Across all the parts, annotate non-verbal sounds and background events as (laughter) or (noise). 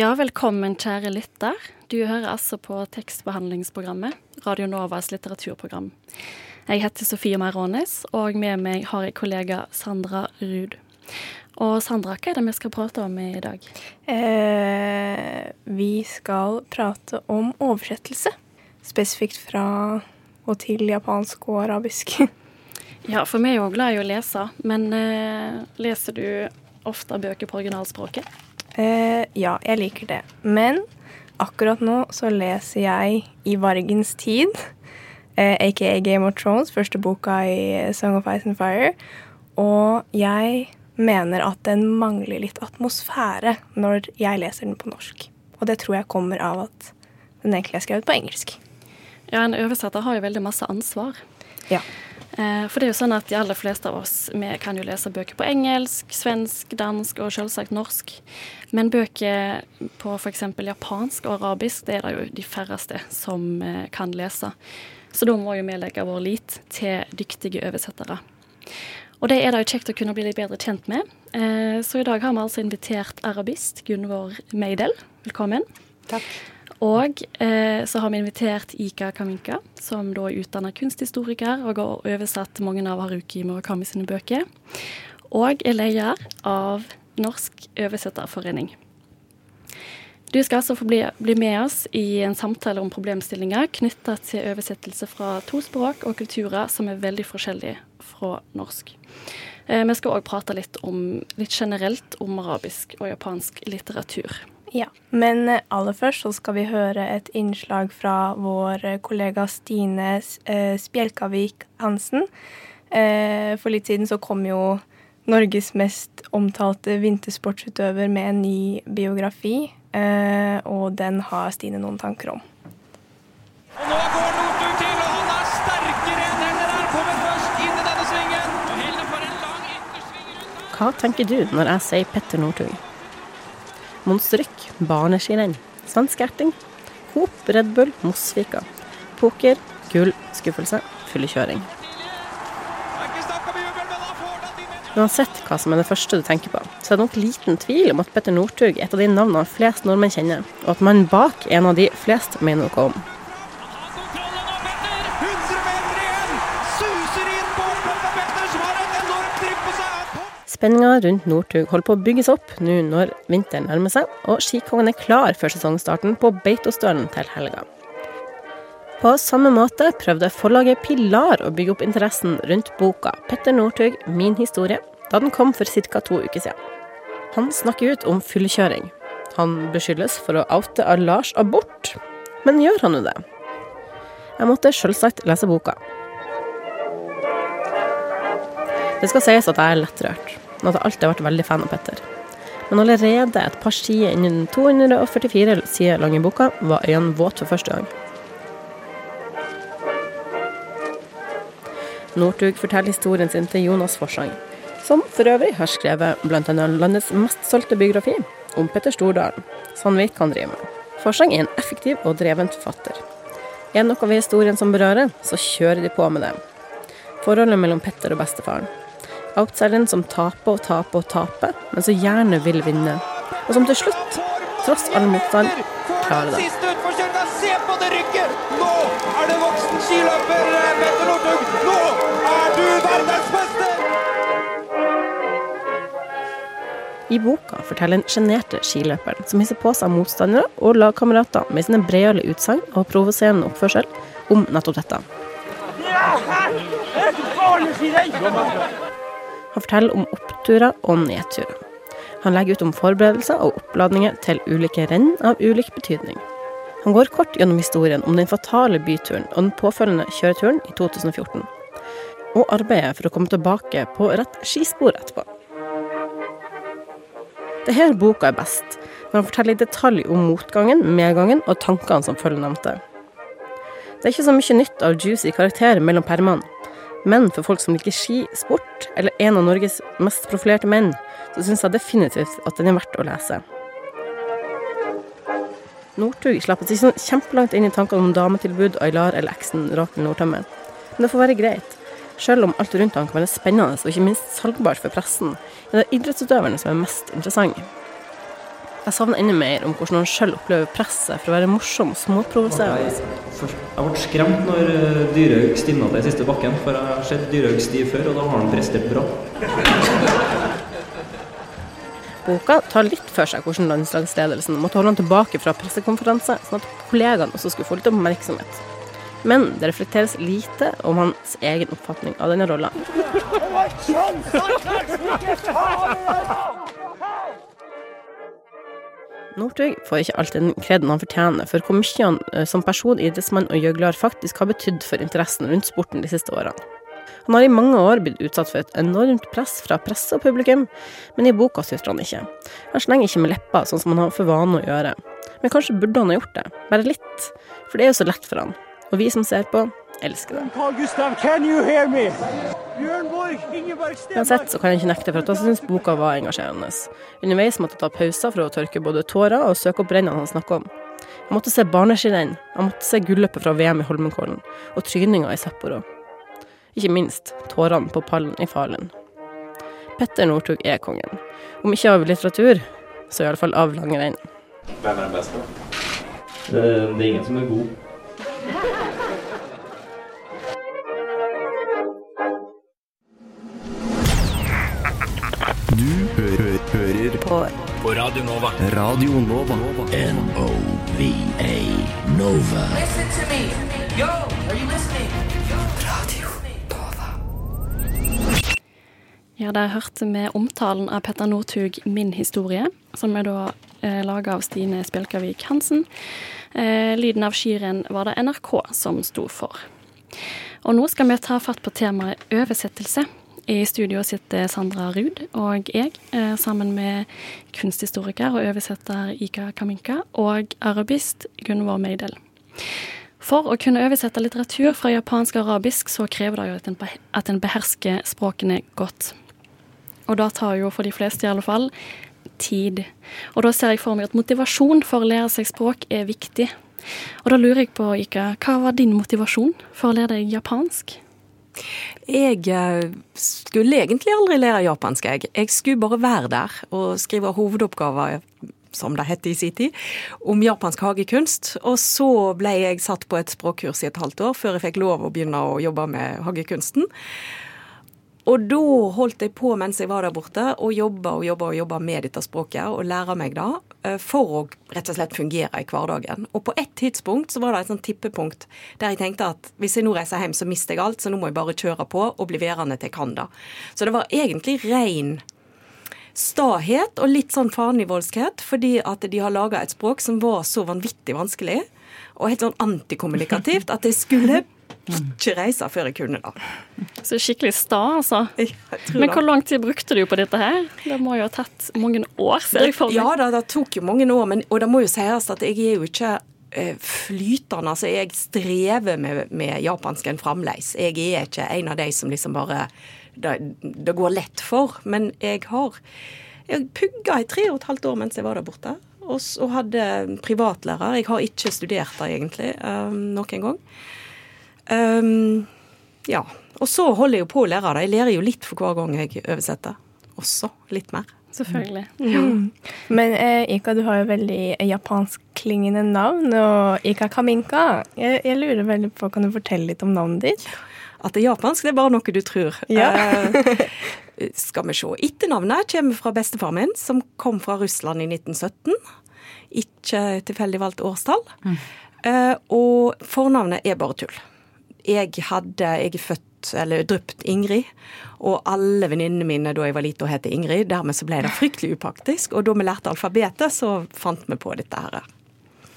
Ja, velkommen kjære lytter. Du hører altså på tekstbehandlingsprogrammet, Radio Novas litteraturprogram. Jeg heter Sofie Meirones, og med meg har jeg kollega Sandra Ruud. Og Sandra, hva er det vi skal prate om i dag? Eh, vi skal prate om oversettelse. Spesifikt fra og til japansk og arabisk. (laughs) Ja, for vi er jo glad i å lese, men eh, leser du ofte bøker på originalspråket? Eh, ja, jeg liker det. Men akkurat nå så leser jeg I Vargens tid, uh, aka Game of Thrones, første boka i Song of Ice and Fire. Og jeg mener at den mangler litt atmosfære når jeg leser den på norsk. Og det tror jeg kommer av at den egentlig er skrevet på engelsk. Ja, en oversetter har jo veldig masse ansvar. Ja. Eh, For det er jo sånn at de aller fleste av oss vi kan jo lese bøker på engelsk, svensk, dansk og selvsagt norsk. Men bøker på f.eks. japansk og arabisk, det er det jo de færreste som eh, kan lese. Så da må jo vi legge vår lit til dyktige oversettere. Og det er det jo kjekt å kunne bli litt bedre kjent med. Eh, Så i dag har vi altså invitert arabist Gunvor Meidel. Velkommen. Takk. Og eh, så har vi invitert Ika Kaminka, som da er utdannet kunsthistoriker og har oversatt mange av Haruki Murakami sine bøker. Og er leder av Norsk oversetterforening. Du skal altså få bli, bli med oss i en samtale om problemstillinger knytta til oversettelse fra to språk og kulturer som er veldig forskjellige fra norsk. Eh, vi skal òg prate litt, om, litt generelt om arabisk og japansk litteratur. Ja, Men eh, aller først så skal vi høre et innslag fra vår eh, kollega Stine eh, Spjelkavik Hansen. Eh, For litt siden så kom jo Norges mest omtalte vintersportsutøver med en ny biografi, eh, og den har Stine noen tanker om. Og nå går Northug til, og han er sterkere enn henne der. Kommer først inn i denne svingen. Hilde får en lang ettersving rundt. Hva tenker du når jeg sier Petter Northug? Monsterrykk, barneskirenn, svensk erting, Coop, Red Bull, Mosvika, poker, gull, skuffelse, fyllekjøring. Uansett hva som er det første du tenker på, så er det nok liten tvil om at Petter Northug er et av de navnene flest nordmenn kjenner, og at mannen bak en av de flest mener noe om. Spenninga rundt Northug holder på å bygges opp nå når vinteren nærmer seg, og skikongen er klar før sesongstarten på Beitostølen til helga. På samme måte prøvde forlaget Pilar å bygge opp interessen rundt boka 'Petter Northug min historie' da den kom for ca. to uker siden. Han snakker ut om fyllekjøring. Han beskyldes for å oute av Lars abort, men gjør han jo det? Jeg måtte selvsagt lese boka. Det skal sies at jeg er lettrørt, at jeg alltid har vært veldig fan av Petter. Men allerede et par sider innen den 244 sider lange boka var øynene våte for første gang. Northug forteller historien sin til Jonas Forsang, som for øvrig har skrevet bl.a. landets mest solgte biografi om Petter Stordalen, så han vet hva han driver med. Forsang er en effektiv og dreven forfatter. Er det noe ved historien som berører, så kjører de på med det. Forholdet mellom Petter og bestefaren. Outsideren som taper og taper og taper, men som gjerne vil vinne. Og som til slutt, tross all motstand, klarer det. Se på det rykket! Nå er det voksen skiløper eh, Petter Northug. Nå er du verdensmester! I boka forteller den sjenerte skiløperen som hisser på seg motstandere og lagkamerater med sine bredale utsagn og provoserende oppførsel om nettopp dette. Han forteller om oppturer og nedturer. Han legger ut om forberedelser og oppladninger til ulike renn av ulik betydning. Han går kort gjennom historien om den fatale byturen og den påfølgende kjøreturen i 2014, og arbeider for å komme tilbake på rett skispor etterpå. Det er boka er best, når han forteller i detalj om motgangen, medgangen og tankene som følger nevnte. Det er ikke så mye nytt av juicy karakterer mellom permene, men for folk som liker ski, sport, eller en av Norges mest profilerte menn, så syns jeg definitivt at den er verdt å lese. Northug slapp seg ikke sånn kjempelangt inn i tankene om dametilbud, Aylar eller eksen Rakel Nordtømme. Men det får være greit. Selv om alt rundt han kan være spennende og ikke minst salgbart for pressen, er det idrettsutøverne som er mest interessante. Jeg savner enda mer om hvordan han sjøl opplever presset for å være morsom og småprovoserende. Jeg ble skremt når eh, Dyrhaug stivna til siste bakken, for jeg har sett Dyrhaug stiv før, og da har han prestert bra. Boka tar litt for seg hvordan landslagsledelsen måtte holde han tilbake fra pressekonferanse, sånn at kollegaene også skulle få litt oppmerksomhet. Men det reflekteres lite om hans egen oppfatning av denne rolla. Northug får ikke alltid den kreden han fortjener for hvor mye han som person, idrettsmann og gjøgler faktisk har betydd for interessen rundt sporten de siste årene. Han har i mange år blitt utsatt for et enormt press fra presse og publikum, men i boka sutrer han ikke. Han slenger ikke med leppa, sånn som han har for vane å gjøre. Men kanskje burde han ha gjort det, bare litt, for det er jo så lett for han. Og vi som ser på, elsker det. Carl Gustav, can you hear me? Bjørn Borg, Ingeborg Uansett så kan jeg ikke nekte for at jeg syns boka var engasjerende. Underveis måtte jeg ta pauser for å tørke både tårer og søke opp rennene han snakker om. Jeg måtte se barneskirenn, jeg måtte se gulløpet fra VM i Holmenkollen, og tryninga i Sapporo. Ikke minst tårene på pallen i Falun. Petter Northug er kongen. Om ikke av litteratur, så iallfall av langrenn. Hvem er den beste? Det, det er ingen som er god. Hører på. På Radio Nova. Radio Nova. N-O-V-A Nova. Ja, der hørte vi omtalen av Petter Northug 'Min historie', som er da eh, laga av Stine Spjelkavik Hansen. Eh, lyden av skirenn var det NRK som sto for. Og nå skal vi ta fatt på temaet oversettelse. I studio sitter Sandra Ruud og jeg, eh, sammen med kunsthistoriker og oversetter Ika Kaminka og arabist Gunvor Meidel. For å kunne oversette litteratur fra japansk og arabisk, så krever det jo at en, behersker språkene godt. Og det tar jo for de fleste i alle fall tid. Og da ser jeg for meg at motivasjon for å lære seg språk er viktig. Og da lurer jeg på, Ika, hva var din motivasjon for å lære deg japansk? Jeg eh, skulle egentlig aldri lære japansk, jeg. Jeg skulle bare være der og skrive hovedoppgaver, som det het i sin tid, om japansk hagekunst. Og så ble jeg satt på et språkkurs i et halvt år før jeg fikk lov å begynne å jobbe med hagekunsten. Og da holdt jeg på mens jeg var der borte, og jobba og jobba og jobba med dette språket, og lære meg det, eh, for å rett og slett fungere i hverdagen. Og på et tidspunkt så var det et sånt tippepunkt der jeg tenkte at hvis jeg nå reiser hjem, så mister jeg alt, så nå må jeg bare kjøre på og bli værende til jeg kan det. Så det var egentlig rein stahet og litt sånn farnivoldskhet, fordi at de har laga et språk som var så vanvittig vanskelig, og helt sånn antikommunikativt, at jeg skulle (laughs) ikke reise før jeg kunne da. Så skikkelig sta, altså. (laughs) Men hvor lang tid brukte du på dette her? Det må jo ha tatt mange år, ser jeg for meg. Ja da, det tok jo mange år, men, og det må jo sies at jeg er jo ikke eh, flytende. Altså, jeg strever med, med japansken fremdeles. Jeg er ikke en av de som liksom bare det, det går lett for. Men jeg har Jeg pugga i tre og et halvt år mens jeg var der borte. Og hadde privatlærer. Jeg har ikke studert der egentlig um, noen gang. Um, ja. Og så holder jeg jo på å lære det. Jeg lærer jo litt for hver gang jeg oversetter. Også litt mer. Selvfølgelig. (laughs) Men eh, Ika, du har jo veldig japanskklingende navn, og Ika Kaminka. Jeg, jeg lurer veldig på, Kan du fortelle litt om navnet ditt? At det er japansk, det er bare noe du tror. Ja. Eh, (laughs) skal vi se. Etternavnet kommer fra bestefar min, som kom fra Russland i 1917. Ikke tilfeldig valgt årstall. Eh, og fornavnet er bare tull. Jeg hadde Jeg er født, eller drypt Ingrid, og alle venninnene mine da jeg var liten, het Ingrid. Dermed så ble det fryktelig upraktisk. Og da vi lærte alfabetet, så fant vi på dette her.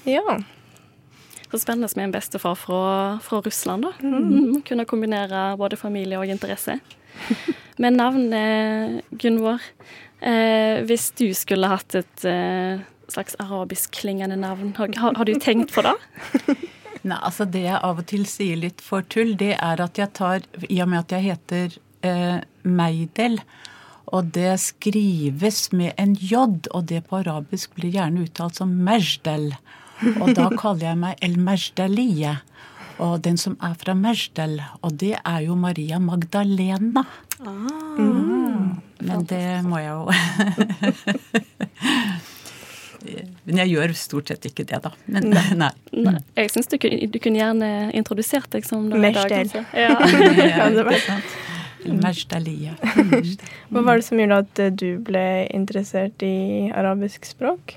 Ja. Så spennende med en bestefar fra, fra Russland, da. Mm. (laughs) Kunne kombinere både familie og interesse. (laughs) Men navnet, Gunvor eh, Hvis du skulle hatt et eh, slags arabisk-klingende navn, har, har, du tenkt på det? (laughs) Nei, altså Det jeg av og til sier litt for tull, det er at jeg tar I og med at jeg heter eh, Meidel, og det skrives med en j, og det på arabisk blir gjerne uttalt som mejdel. Og da (laughs) kaller jeg meg El Mejdaliye. Og den som er fra Mejdel, og det er jo Maria Magdalena. Ah, mm. Men det må jeg jo (laughs) Men jeg gjør stort sett ikke det, da. Men nei. (laughs) nei. nei. Jeg syns du, du, kunne gjerne introdusert deg som (laughs) det Mejdel. Ja. ja, sant. Mejdaliye. Hva var det som gjorde at du ble interessert i arabisk språk?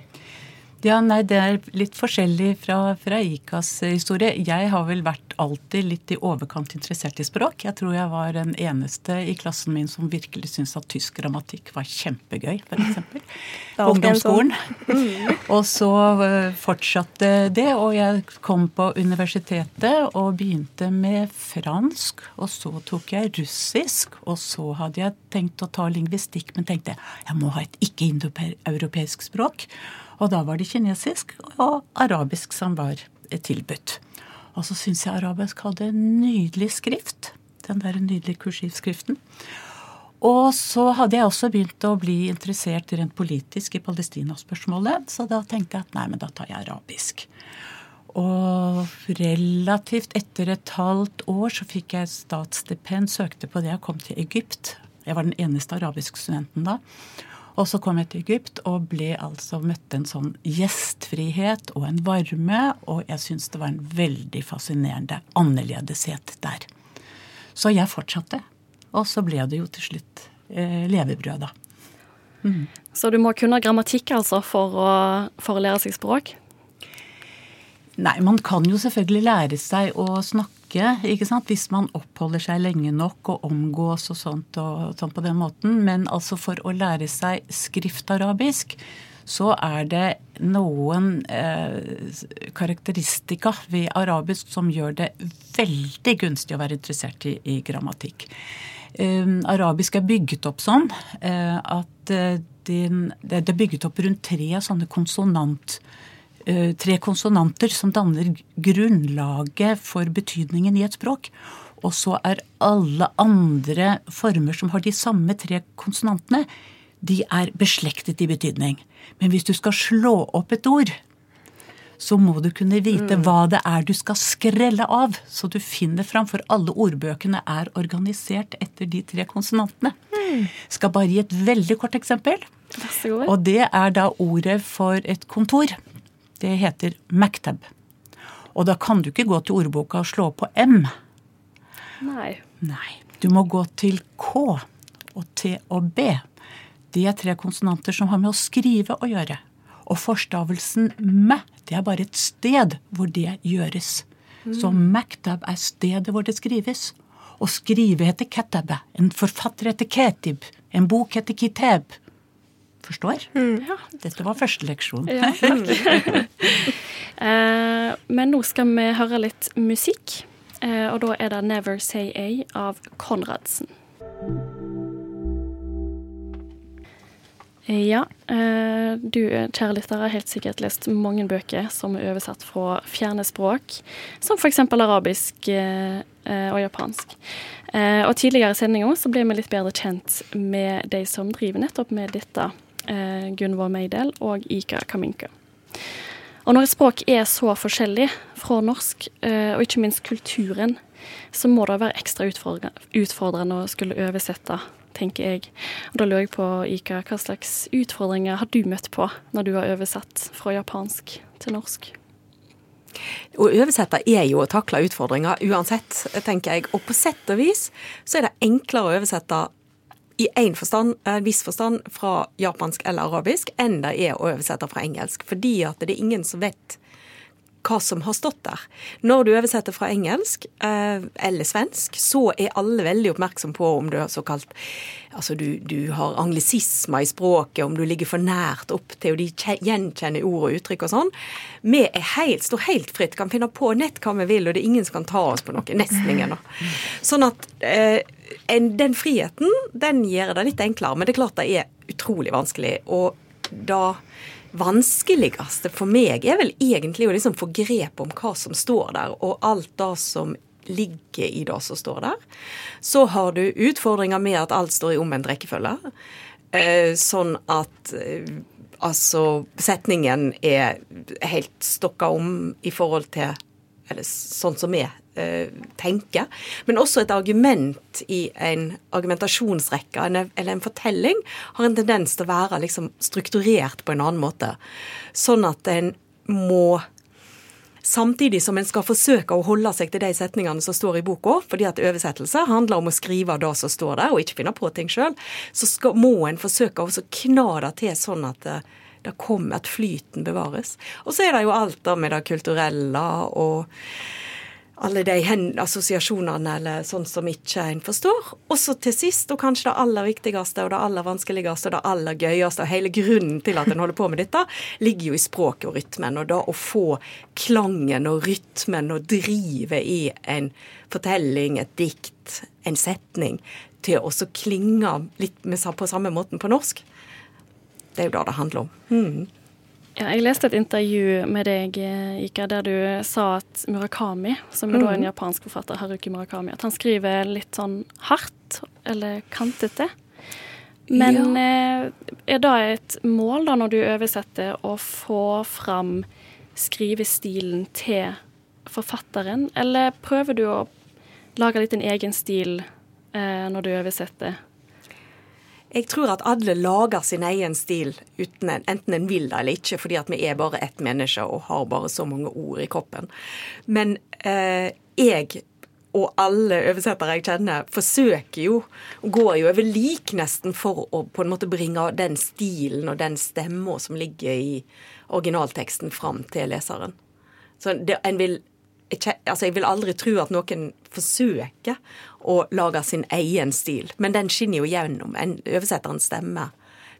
Ja, nei, Det er litt forskjellig fra, fra IKAs historie. Jeg har vel vært alltid litt i overkant interessert i språk. Jeg tror jeg var den eneste i klassen min som virkelig syntes at tysk grammatikk var kjempegøy, f.eks. På (laughs) ungdomsskolen. (laughs) og så eh, fortsatte det, og jeg kom på universitetet og begynte med fransk. Og så tok jeg russisk, og så hadde jeg tenkt å ta lingvistikk, men tenkte jeg må ha et ikke-indoeuropeisk språk. Og da var det kinesisk og arabisk som var tilbudt. Og så syns jeg arabisk hadde en nydelig skrift. Den der nydelige kursivskriften. Og så hadde jeg også begynt å bli interessert rent politisk i Palestina-spørsmålet. Så da tenkte jeg at nei, men da tar jeg arabisk. Og relativt etter et halvt år så fikk jeg statsstipend, søkte på det og kom til Egypt. Jeg var den eneste arabiske studenten da. Og så kom jeg til Egypt og ble altså møtte en sånn gjestfrihet og en varme. Og jeg syns det var en veldig fascinerende annerledeshet der. Så jeg fortsatte. Og så ble det jo til slutt eh, levebrød, da. Mm. Så du må kunne grammatikk altså for å, for å lære seg språk? Nei, man kan jo selvfølgelig lære seg å snakke ikke, ikke sant? hvis man oppholder seg lenge nok og omgås og sånt og sånt på den måten. Men altså for å lære seg skriftarabisk, så er det noen eh, karakteristika ved arabisk som gjør det veldig gunstig å være interessert i, i grammatikk. Eh, arabisk er bygget opp sånn eh, at eh, den, det er bygget opp rundt tre sånne konsonant tre konsonanter som danner grunnlaget for betydningen i et språk. Og så er alle andre former som har de samme tre konsonantene, de er beslektet i betydning. Men hvis du skal slå opp et ord, så må du kunne vite mm. hva det er du skal skrelle av. Så du finner fram, for alle ordbøkene er organisert etter de tre konsonantene. Mm. Skal bare gi et veldig kort eksempel. Og det er da ordet for et kontor. Det heter Mactab. Og da kan du ikke gå til ordboka og slå på M. Nei. Nei. Du må gå til K og T og B. De er tre konsonanter som har med å skrive å gjøre. Og forstavelsen mæ, det er bare et sted hvor det gjøres. Mm. Så Mactab er stedet hvor det skrives. Å skrive heter ketab. En forfatter heter ketib. En bok heter kitab. Forstår? Mm. Ja. Dette var første leksjon. Ja, (laughs) eh, men nå skal vi høre litt musikk. Eh, og da er det 'Never Say A' av Konradsen. Ja, eh, du kjære lytter har helt sikkert lest mange bøker som er oversatt fra fjerne språk, som f.eks. arabisk og japansk. Og tidligere i sendinga så ble vi litt bedre kjent med de som driver nettopp med dette eh, Gunvor Meidel og Ika Kaminka. Og når et språk er så forskjellig fra norsk, eh, og ikke minst kulturen, så må det være ekstra utfordrende å skulle oversette, tenker jeg. Og da lurer jeg på, Ika, hva slags utfordringer har du møtt på når du har oversatt fra japansk til norsk? Å oversette er jo å takle utfordringer uansett, tenker jeg. Og på sett og vis så er det enklere å oversette i en, forstand, en viss forstand fra japansk eller arabisk enn det er å oversette fra engelsk. Fordi at det er ingen som vet hva som har stått der. Når du oversetter fra engelsk eh, eller svensk, så er alle veldig oppmerksom på om du har såkalt Altså du, du har anglisismer i språket, om du ligger for nært opp til, og de gjenkjenner ord og uttrykk og sånn. Vi er helt, står helt fritt, kan finne på nett hva vi vil, og det er ingen som kan ta oss på noe. Nesten ingen. Sånn at eh, en, den friheten, den gjør det litt enklere. Men det er klart det er utrolig vanskelig. Og da vanskeligste for meg er vel egentlig å liksom få grep om hva som står der, og alt det som ligger i det som står der. Så har du utfordringer med at alt står i omvendt rekkefølge. Eh, sånn at eh, altså setningen er helt stokka om i forhold til Eller sånn som vi eh, tenker. Men også et argument i en argumentasjonsrekke en, eller en fortelling har en tendens til å være liksom strukturert på en annen måte. Sånn at en må Samtidig som en skal forsøke å holde seg til de setningene som står i boka, fordi at oversettelse handler om å skrive det som står der, og ikke finne på ting sjøl, så skal, må en forsøke å kna det til sånn at det, det kommer, at flyten bevares. Og så er det jo alt da med det kulturelle og alle de assosiasjonene eller sånn som ikke en forstår. Og så til sist, og kanskje det aller viktigste og det aller vanskeligste og det aller gøyeste, og hele grunnen til at en holder på med dette, ligger jo i språket og rytmen. Og da å få klangen og rytmen og drivet i en fortelling, et dikt, en setning, til å også klinge litt på samme måten på norsk. Det er jo det det handler om. Mm. Ja, jeg leste et intervju med deg, Ika, der du sa at Murakami, som er da en Mhm. japansk forfatter, Haruki Murakami, at han skriver litt sånn hardt eller kantete. Men ja. er det et mål da når du oversetter å få fram skrivestilen til forfatteren, eller prøver du å lage litt en egen stil eh, når du oversetter? Jeg tror at alle lager sin egen stil, uten en, enten en vil det eller ikke, fordi at vi er bare ett menneske og har bare så mange ord i kroppen. Men eh, jeg og alle oversettere jeg kjenner, forsøker jo, går jo over lik nesten, for å på en måte bringe den stilen og den stemma som ligger i originalteksten, fram til leseren. Så det, en vil jeg, altså jeg vil aldri tro at noen forsøker å lage sin egen stil, men den skinner jo gjennom. En oversetterens stemme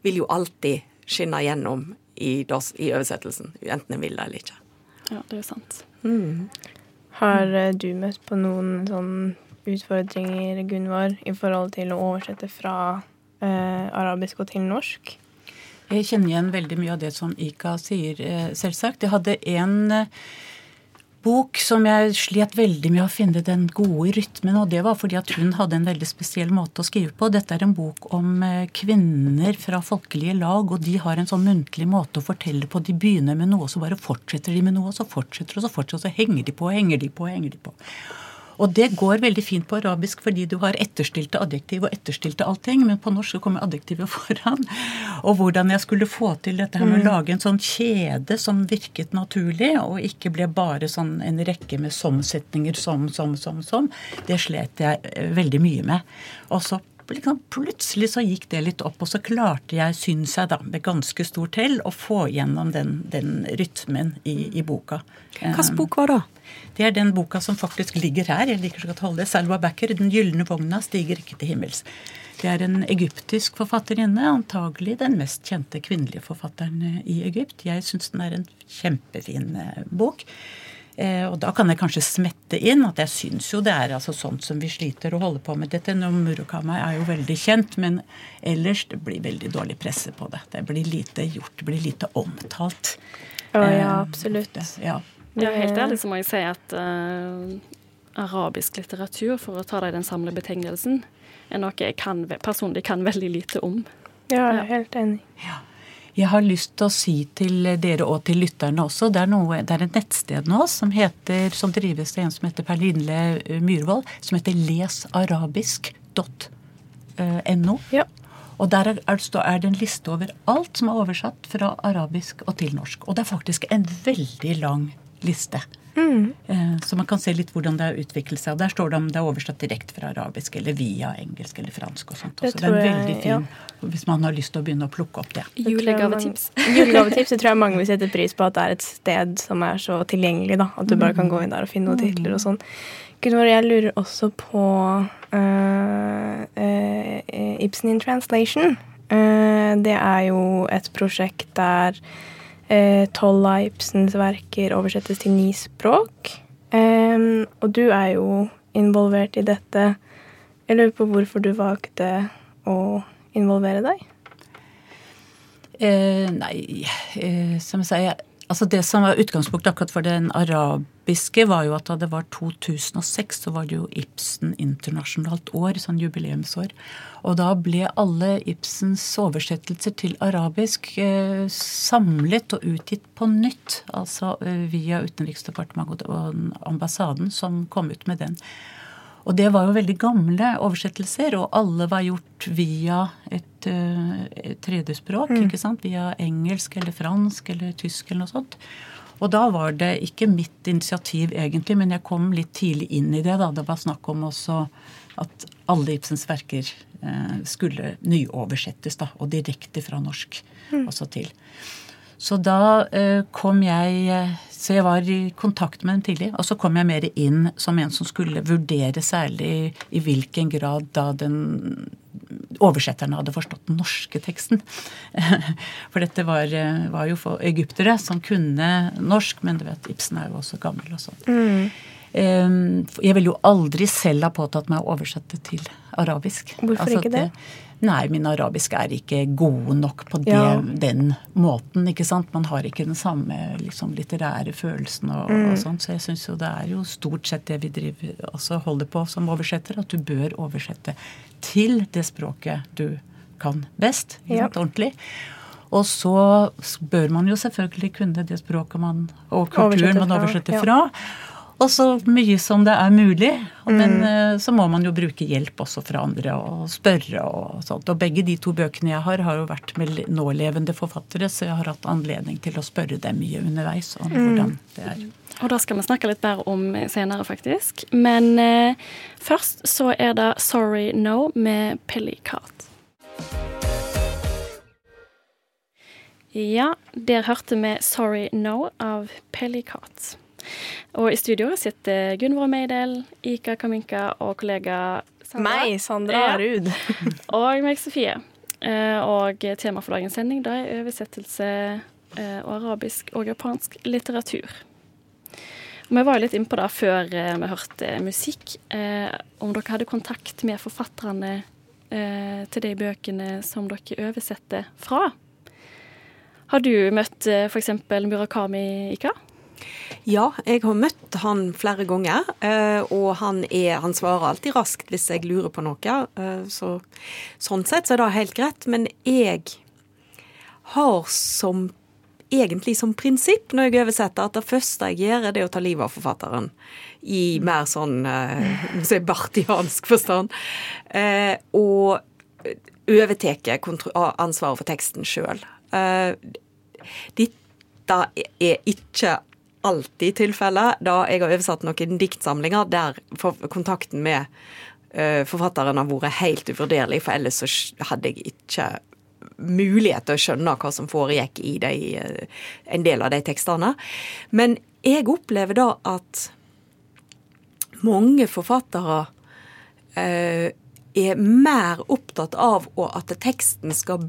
vil jo alltid skinne gjennom i, dos- i oversettelsen, enten en vil det eller ikke. Ja, det er jo sant. Mm. Har eh, du møtt på noen sånn utfordringer, Gunvar, i forhold til å oversette fra eh, arabisk og til norsk? Jeg kjenner igjen veldig mye av det som Ika sier, eh, selvsagt. Jeg hadde en eh, bok som jeg slet veldig med å finne den gode rytmen, og det var fordi at hun hadde en veldig spesiell måte å skrive på. Dette er en bok om eh, kvinner fra folkelige lag, og de har en sånn muntlig måte å fortelle på. De begynner med noe, så bare fortsetter de med noe, og så fortsetter og så fortsetter, og så henger de på og henger de på og henger de på. Og det går veldig fint på arabisk fordi du har etterstilte adjektiv og etterstilte allting, men på norsk så kommer adjektivet (laughs) foran. Og hvordan jeg skulle få til dette her med å Mm. lage en sånn kjede som virket naturlig, og ikke ble bare sånn en rekke med som-setninger som, som, som, som, det slet jeg eh, veldig mye med. Og så liksom, plutselig så gikk det litt opp, og så klarte jeg, syns jeg da, med ganske stort hell, å få gjennom den, den rytmen i, i boka. Hvilken bok var det? Det er den boka som faktisk ligger her. Jeg liker så godt å holde det. Salwa Becker, 'Den gylne vogna stiger ikke til himmels'. Det er en egyptisk forfatterinne, antagelig den mest kjente kvinnelige forfatteren i Egypt. Jeg syns den er en kjempefin eh, bok. Eh, og da kan jeg kanskje smette inn at jeg syns jo det er altså sånt som vi sliter å holde på med. Dette Murakami er jo veldig kjent, men ellers det blir veldig dårlig presse på det. Det blir lite gjort, det blir lite omtalt. Å ja, Eh, absolutt. Ja. Ja, helt ærlig så må jeg si at uh, arabisk litteratur, for å ta det i den samlede betegnelsen, er noe jeg kan, personlig kan veldig lite om. Ja, jeg er helt enig. Jeg har lyst til å si til dere og til lytterne også, det er, noe, det er et nettsted nå som, heter, som drives av en som heter Perlinle Myhrvold, som heter lesarabisk.no. Og der er, er, er det en liste over alt som er oversatt fra arabisk og til norsk. Og det er faktisk en veldig lang liste. Mm. Eh, Så man kan se litt hvordan det har utviklet seg. Og der står det om det er oversatt direkte fra arabisk eller via engelsk eller fransk og sånt. Det så Det er veldig jeg- veldig fin hvis man har lyst til å begynne å plukke opp det. Julegavetips. Julegavetips. (laughs) (laughs) Det tror jeg mange vil sette pris på at det er et sted som er så tilgjengelig. da, At du bare kan gå inn der og finne noen titler og sånn. Gunvor, jeg lurer også på uh, uh, Ibsen in translation. Uh, det er jo et prosjekt der eh, tolv Ibsens verker oversettes til ni språk. Eh, og du er jo involvert i dette. Jeg lurer på hvorfor du valgte å involvere deg? Eh, nei, eh, som jeg sier Altså Det som var utgangspunktet akkurat for den arabiske, var jo at da det var 2006, så var det jo Ibsen internasjonalt år, sånn jubileumsår. Og da ble alle Ibsens oversettelser til arabisk eh, samlet og utgitt på nytt. Altså eh, via Utenriksdepartementet og ambassaden som kom ut med den. Og det var jo veldig gamle oversettelser, og alle var gjort via et, uh, et tredjespråk. Mm. ikke sant? Via engelsk eller fransk eller tysk eller noe sånt. Og da var det ikke mitt initiativ egentlig, men jeg kom litt tidlig inn i det. da. Det var snakk om også at alle Ibsens verker eh, skulle nyoversettes, da, og direkte fra norsk Mm. også til. Så da eh, kom jeg eh, Så jeg var i kontakt med den tidlig. Og så kom jeg mer inn som en som skulle vurdere særlig i hvilken grad da den oversetterne hadde forstått den norske teksten. (laughs) For dette var, eh, var jo for egyptere som kunne norsk, men du vet, Ibsen er jo også gammel og sånn. Mm. Jeg ville jo aldri selv ha påtatt meg å oversette til arabisk. Altså Hvorfor ikke det? Nei, min arabisk er ikke god nok på det, Ja. den måten. ikke sant? Man har ikke den samme liksom, litterære følelsen og, Mm. og sånn. Så jeg syns jo det er jo stort sett det vi driver, altså holder på som oversetter, at du bør oversette til det språket du kan best. Ja. Ordentlig. Og så bør man jo selvfølgelig kunne det språket man, og kulturen Oversetter man fra, oversetter ja. Og så mye som det er mulig. Men Mm. eh, så må man jo bruke hjelp også fra andre og spørre og sånt. Og begge de to bøkene jeg har, har jo vært med nålevende forfattere, så jeg har hatt anledning til å spørre dem mye underveis om Mm. hvordan det er. Og det skal vi snakke litt bedre om senere, faktisk. Men eh, først så er det 'Sorry No' med Pellicat. Ja, der hørte vi 'Sorry No' av Pellicat. Og i studio sitter Gunvor Meidel, Ika Kaminka og kollega Sandra. Meg, Sandra Ja. Ruud. (laughs) Og meg, Sofie. Eh, Og tema for dagens sending da er oversettelse eh, og arabisk og japansk litteratur. Vi var litt innpå det før eh, vi hørte musikk. Om dere hadde kontakt med forfatterne til de bøkene som dere oversetter fra. Har du møtt f.eks. Murakami Ika? Ja, jeg har møtt han flere ganger, eh, og han, er, han svarer alltid raskt hvis jeg lurer på noe. eh, Så, sånn sett så er det helt greit. Men jeg har som egentlig som prinsipp når jeg oversetter, at det første jeg gjør, er det å ta livet av forfatteren. I mer sånn så si bartiansk forstand. Eh, og overtar ansvaret for teksten sjøl. Dette er ikke alltid tilfellet, da jeg har oversatt noen diktsamlinger der kontakten med eh, forfatteren har vært helt uvurderlig, for ellers så hadde jeg ikke mulighet til å skjønne hva som foregikk i de, eh, en del av de tekstene. Men jeg opplever da at mange forfattere eh, er mer opptatt av at teksten skal,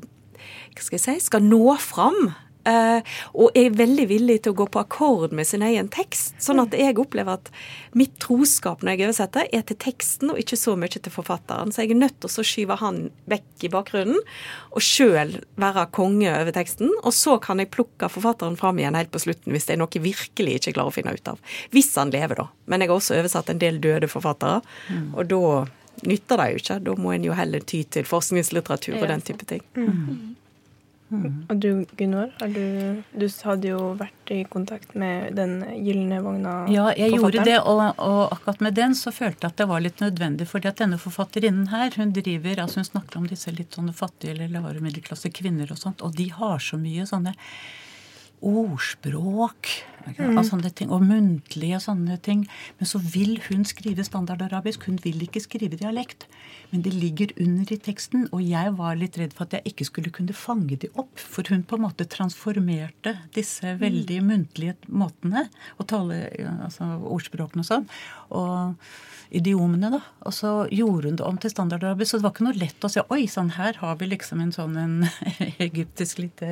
skal, si, skal nå fram. Eh, og er veldig villig til å gå på akkord med sin egen tekst. Sånn at jeg opplever at mitt troskap når jeg oversetter, er til teksten og ikke så mye til forfatteren. Så jeg er nødt til å skyve han vekk i bakgrunnen og sjøl være konge over teksten. Og så kan jeg plukke forfatteren fram igjen helt på slutten hvis det er noe jeg virkelig ikke klarer å finne ut av. Hvis han lever, da. Men jeg har også oversatt en del døde forfattere, Mm. og da nytter det jo ikke. Da må en jo heller ty til forskningslitteratur og den type ting. Og du, Gunvor, du, du hadde jo vært i kontakt med den gylne vogna-forfatteren. Ja, jeg gjorde det, og, og akkurat med den så følte jeg at det var litt nødvendig. fordi at denne forfatterinnen her, hun driver, altså hun snakker om disse litt sånne fattige eller lavere middelklasse kvinner og sånt, og de har så mye sånne ordspråk Mm. og sånne ting, og muntlige og sånne ting. Men så vil hun skrive standardarabisk. Hun vil ikke skrive dialekt. Men det ligger under i teksten, og jeg var litt redd for at jeg ikke skulle kunne fange de opp. For hun på en måte transformerte disse veldig muntlige måtene å tale altså ordspråkene og sånn. Og idiomene, da. Og så gjorde hun det om til standardarabisk. Så det var ikke noe lett å se Oi, sånn her har vi liksom en sånn en (laughs) egyptisk lite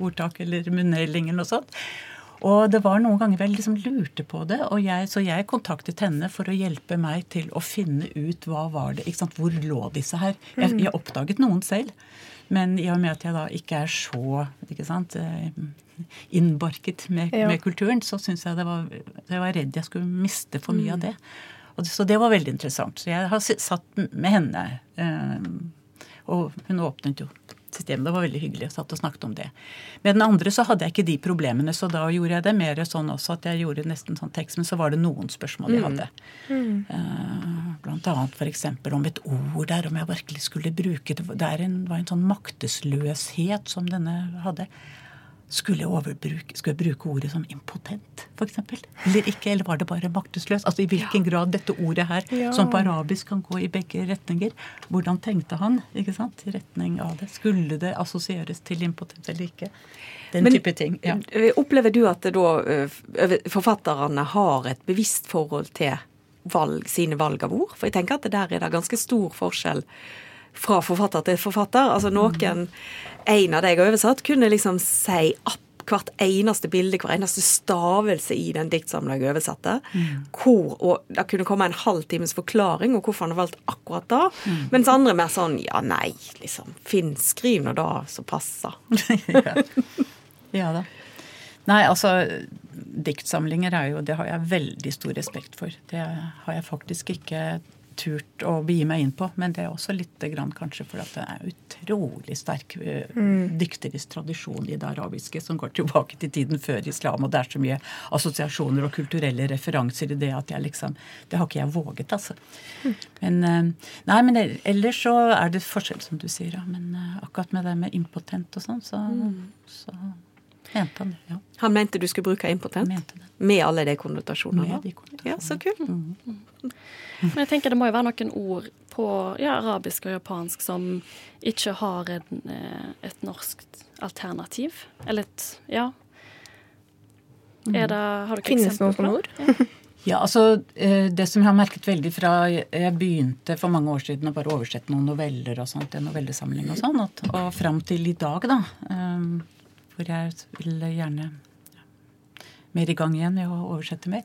ordtak eller munnhelling eller noe sånt. Og det var noen ganger jeg liksom lurte på det, og jeg, så jeg kontaktet henne for å hjelpe meg til å finne ut hva var det, ikke sant, hvor lå disse her. Jeg, jeg oppdaget noen selv, men i og med at jeg da ikke er så ikke sant, eh, innbarket med, Ja. med kulturen, så syns jeg det var, jeg var redd jeg skulle miste for mye av det. Og, så det var veldig interessant. Så jeg har satt med henne, eh, og hun åpnet jo systemet. Det var veldig hyggelig. Jeg satt og snakket om det. Med den andre så hadde jeg ikke de problemene, så da gjorde jeg det mer sånn også at jeg gjorde nesten sånn tekst, men så var det noen spørsmål jeg hadde. Eh, Blant annet f.eks. om et ord der, om jeg virkelig skulle bruke det. Det en, var en sånn maktesløshet som denne hadde. Skulle jeg, skulle jeg bruke ordet som impotent, f.eks.? Eller ikke? Eller var det bare maktesløs? Altså I hvilken grad dette ordet her, Ja. som på arabisk kan gå i begge retninger, hvordan tenkte han ikke sant, i retning av det? Skulle det assosieres til impotent eller ikke? Den Men, type ting. ja. eh, Opplever du at da eh, forfatterne har et bevisst forhold til valg, sine valg av ord? For jeg tenker at det der er det ganske stor forskjell fra forfatter til forfatter. Altså noen, en av de jeg har oversatt, kunne liksom si opp hvert eneste bilde, hver eneste stavelse i den diktsamlinga jeg oversatte. Hvor, og Det kunne komme en halv times forklaring om hvorfor han har valgt akkurat det. Mens andre mer sånn ja, nei, liksom. Finn, skriv nå da som passer. (laughs) Ja da. Nei, altså Diktsamlinger er jo Det har jeg veldig stor respekt for. Det har jeg faktisk ikke turt å begi meg inn på. Men det er også litt grann kanskje for at det er utrolig sterk eh, Mm. dikterisk tradisjon i det arabiske som går tilbake til tiden før islam. Og det er så mye assosiasjoner og kulturelle referanser i det at jeg liksom Det har ikke jeg våget, altså. Men eh, Nei, men ellers så er det forskjell, som du sier. Ja. Men eh, akkurat med det med impotent og sånn, så, så mente han. Ja. Han mente du skulle bruke impotent? Mente det. Med alle de konnotasjonene? Med de konnotasjonene. Ja, så kult. Men jeg tenker det må jo være noen ord på ja, arabisk og japansk som ikke har en, eh, et norsk alternativ. Eller et Ja. Er det, har dere Finnes noen på sånne ord? (laughs) Ja, altså eh, Det som jeg har merket veldig fra Jeg begynte for mange år siden å bare oversette noen noveller og sånt, en novellesamling og sånn, og, fram til i dag, da, eh, hvor jeg vil gjerne ja, mer i gang igjen med å oversette mer,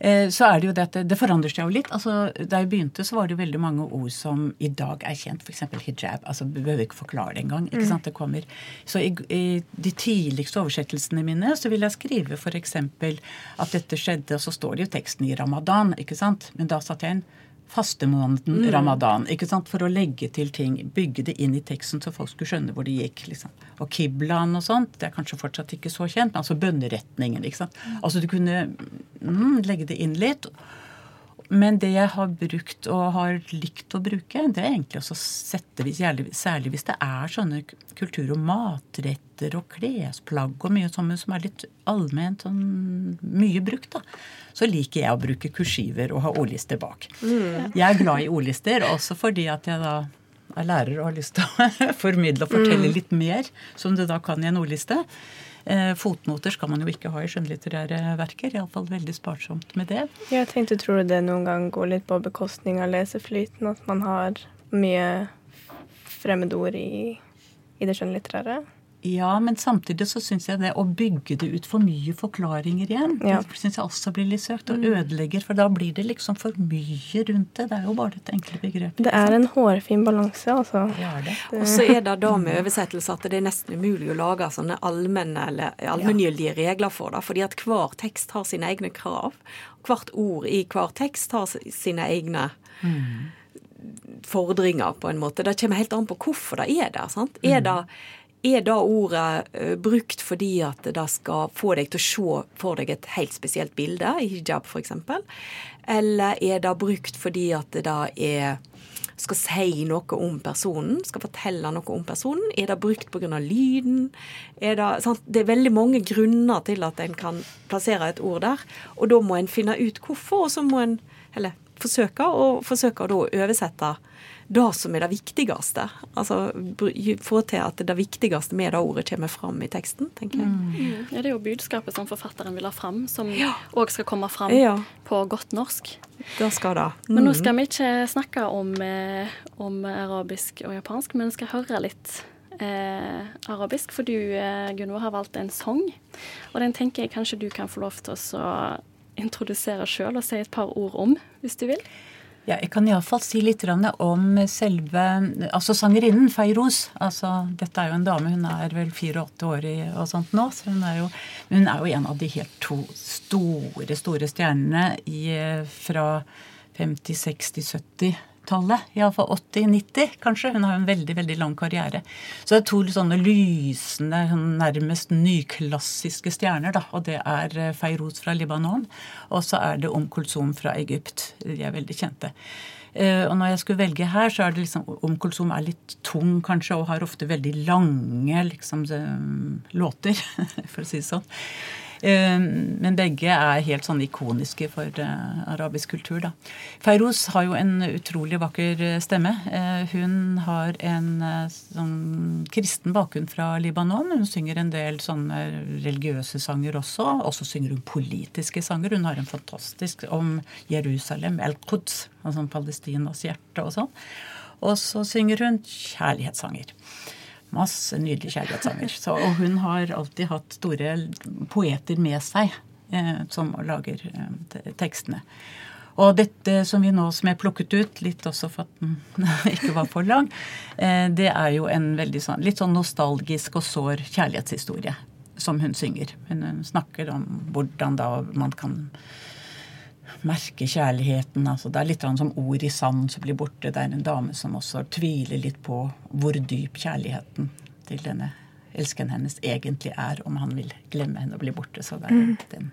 eh, så er det jo det at det, det forandrer seg jo litt. Altså, Da jeg begynte, så var det jo veldig mange ord som i dag er kjent, f.eks. hijab. altså Vi behøver ikke forklare det engang. ikke Mm. sant, det kommer. Så i, i de tidligste oversettelsene mine så vil jeg skrive f.eks. at dette skjedde, og så står det jo teksten i ramadan, ikke sant. Men da satte jeg inn fastemåneden Mm. ramadan, ikke sant, for å legge til ting, bygge det inn i teksten så folk skulle skjønne hvor det gikk. liksom. Og kiblaen og sånt, det er kanskje fortsatt ikke så kjent, men altså bønneretningen. ikke sant. Altså du kunne mm, legge det inn litt. Men det jeg har brukt og har likt å bruke, det er egentlig også å sette særlig, hvis det er sånne kultur- og matretter og klesplagg og mye sånt som er litt allment sånn mye brukt, da. Så liker jeg å bruke kursiver og ha ordlister bak. Mm. Jeg er glad i ordlister, også fordi at jeg da er lærer og har lyst til å (laughs) formidle og fortelle Mm. litt mer, som du da kan i en ordliste. Eh, Fotnoter skal man jo ikke ha i skjønnlitterære verker. Iallfall veldig sparsomt med det. Jeg tenkte, tror du det noen gang går litt på bekostning av leseflyten? At man har mye fremmedord i, i det skjønnlitterære? Ja, men samtidig så syns jeg det å bygge det ut for mye forklaringer igjen, Ja. det syns jeg også blir litt søkt, og Mm. ødelegger. For da blir det liksom for mye rundt det. Det er jo bare et enkle begrep. Det er en hårfin balanse, altså. Og så er det da med oversettelse at det er nesten umulig å lage sånne allmenne eller allmenngyldige regler for det, fordi at hver tekst har sine egne krav. Hvert ord i hver tekst har sine egne fordringer, på en måte. Det kommer helt an på hvorfor det er der. sant? Er det, er det ordet eh, brukt fordi at det skal få deg til å se for deg et helt spesielt bilde, i hijab f.eks., eller er det brukt fordi at det er skal si noe om personen, skal fortelle noe om personen. Er det brukt pga. lyden? Er det, sant? det er veldig mange grunner til at en kan plassere et ord der. Og da må en finne ut hvorfor, og så må en eller forsøke, og forsøke å oversette det som er det viktigste. Altså få til at det viktigste med det ordet kommer fram i teksten, tenker jeg. Mm. Ja, det er jo budskapet som forfatteren vil ha fram, som òg Ja. skal komme fram Ja. på godt norsk. Det skal det. Men nå Mm. skal vi ikke snakke om, eh, om arabisk og japansk, men skal høre litt eh, arabisk. For du, eh, Gunvor, har valgt en sang, og den tenker jeg kanskje du kan få lov til å introdusere sjøl og si et par ord om, hvis du vil. Ja, jeg kan iallfall si litt om selve Altså sangerinnen Feiroz. Altså, dette er jo en dame, hun er vel 84 år og sånt nå. Så hun er, jo, hun er jo en av de helt to store, store stjernene i, fra 50-, 60-, 70-tallet. Iallfall 80-90, kanskje. Hun har jo en veldig veldig lang karriere. Så det er to sånne lysende, sånn nærmest nyklassiske stjerner. da, Og det er eh, Feiroz fra Libanon, og så er det Om Kulsum fra Egypt. De er veldig kjente. Eh, og når jeg skulle velge her, så er det liksom Om Kulsum er litt tung kanskje, og har ofte veldig lange liksom, eh, låter, (laughs) for å si det sånn. Eh, Men begge er helt sånn ikoniske for eh, arabisk kultur. da. Feiroz har jo en utrolig vakker eh, stemme. Eh, Hun har en sånn kristen bakgrunn fra Libanon. Hun synger en del sånne religiøse sanger også. Også synger hun politiske sanger. Hun har en fantastisk om Jerusalem, El-Quds, altså Palestinas hjerte og sånn. Og så synger hun kjærlighetssanger. Masse nydelige kjærlighetssanger. Så, og hun har alltid hatt store poeter med seg eh, som lager eh, tekstene. Og dette som vi nå som er plukket ut, litt også for at den (laughs) ikke var for lang, eh, det er jo en veldig sånn, litt sånn nostalgisk og sår kjærlighetshistorie som hun synger. Hun hun snakker om hvordan da man kan merke kjærligheten. altså Det er litt som ord i sand som blir borte. Det er en dame som også tviler litt på hvor dyp kjærligheten til denne elskeren hennes egentlig er, om han vil glemme henne og bli borte. Så det er Mm. den.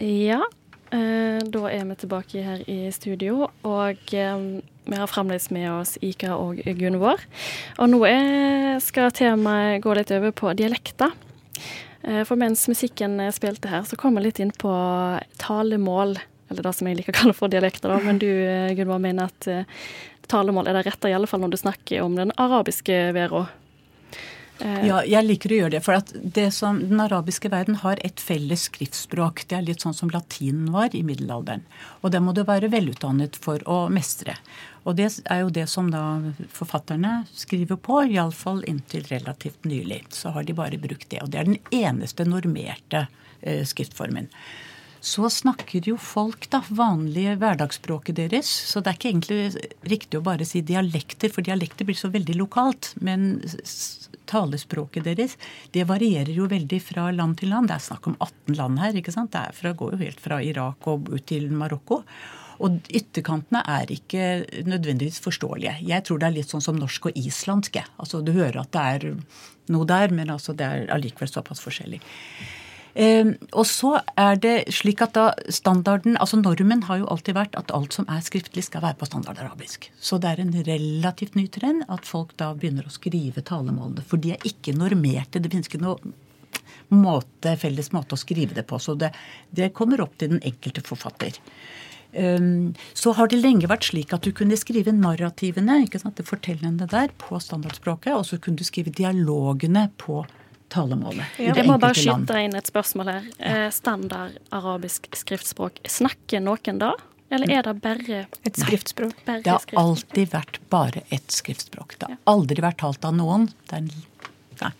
Ja, eh, da er vi tilbake her i studio, og eh, vi har fremdeles med oss Ika og Gunvor. Og nå skal temaet gå litt over på dialekter. Eh, for mens musikken eh, spilte her, så kom vi litt inn på talemål, eller det som jeg liker å kalle for dialekter, da. Men du, eh, Gunvor, mener at talemål er det rette, i alle fall når du snakker om den arabiske verden. Eh, Ja, jeg liker å gjøre det. For det som den arabiske verden har et felles skriftspråk. Det er litt sånn som latinen var i middelalderen. Og det må du være velutdannet for å mestre. Og det er jo det som da forfatterne skriver på, iallfall inntil relativt nylig. Så har de bare brukt det. Og det er den eneste normerte eh, skriftformen. Så snakker jo folk da vanlige hverdagsspråket deres. Så det er ikke egentlig riktig å bare si dialekter, for dialekter blir så veldig lokalt. Men talespråket deres det varierer jo veldig fra land til land. Det er snakk om 18 land her. ikke sant? Det fra, går jo helt fra Irak og ut til Marokko. Og ytterkantene er ikke nødvendigvis forståelige. Jeg tror det er litt sånn som norsk og islandsk. Altså Du hører at det er noe der, men altså det er allikevel såpass forskjellig. Eh, og så er det slik at da standarden, altså Normen har jo alltid vært at alt som er skriftlig, skal være på standard arabisk. Så det er en relativt ny trend at folk da begynner å skrive talemålene. For de er ikke normerte. Det finnes ikke noe måte, felles måte å skrive det på. Så det, det kommer opp til den enkelte forfatter. Um, så har det lenge vært slik at du kunne skrive narrativene, ikke sant, det fortellende der, på standardspråket, og så kunne du skrive dialogene på talemålet. Ja, Jeg må bare skyte inn et spørsmål her. Ja. Standard arabisk skriftspråk, snakker noen da? Eller er det bare Et skriftspråk? Bare Det har skriftspråk? alltid vært bare ett skriftspråk. Det har aldri vært talt av noen. Det er en, nei.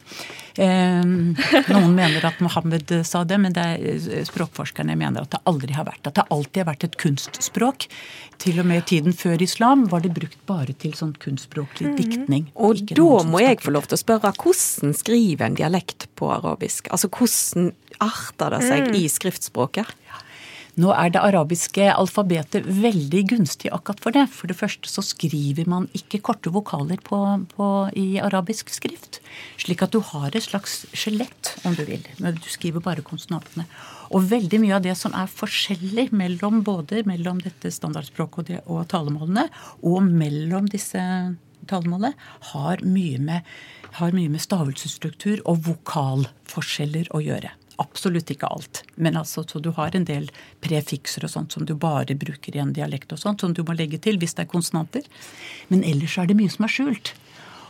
Eh, noen mener at Mohammed sa det, men det er, eh, språkforskerne mener at det aldri har vært. At det alltid har vært et kunstspråk. Til og med i tiden før islam var det brukt bare til sånn kunstspråklig diktning. Og da må jeg få lov til å spørre, hvordan skriver en dialekt på arabisk? Altså hvordan arter det seg Mm. i skriftspråket? Nå er det arabiske alfabetet veldig gunstig akkurat for det. For det første så skriver man ikke korte vokaler på, på, i arabisk skrift. Slik at du har et slags skjelett, om du vil. Men du skriver bare konsonantene. Og veldig mye av det som er forskjellig mellom både mellom dette standardspråket og, og talemålene, og mellom disse talemålene, har mye med, har mye med stavelsesstruktur og vokalforskjeller å gjøre. Absolutt ikke alt. Men altså, så du har en del prefikser og sånt som du bare bruker i en dialekt og sånt, som du må legge til hvis det er konsonanter. Men ellers er det mye som er skjult.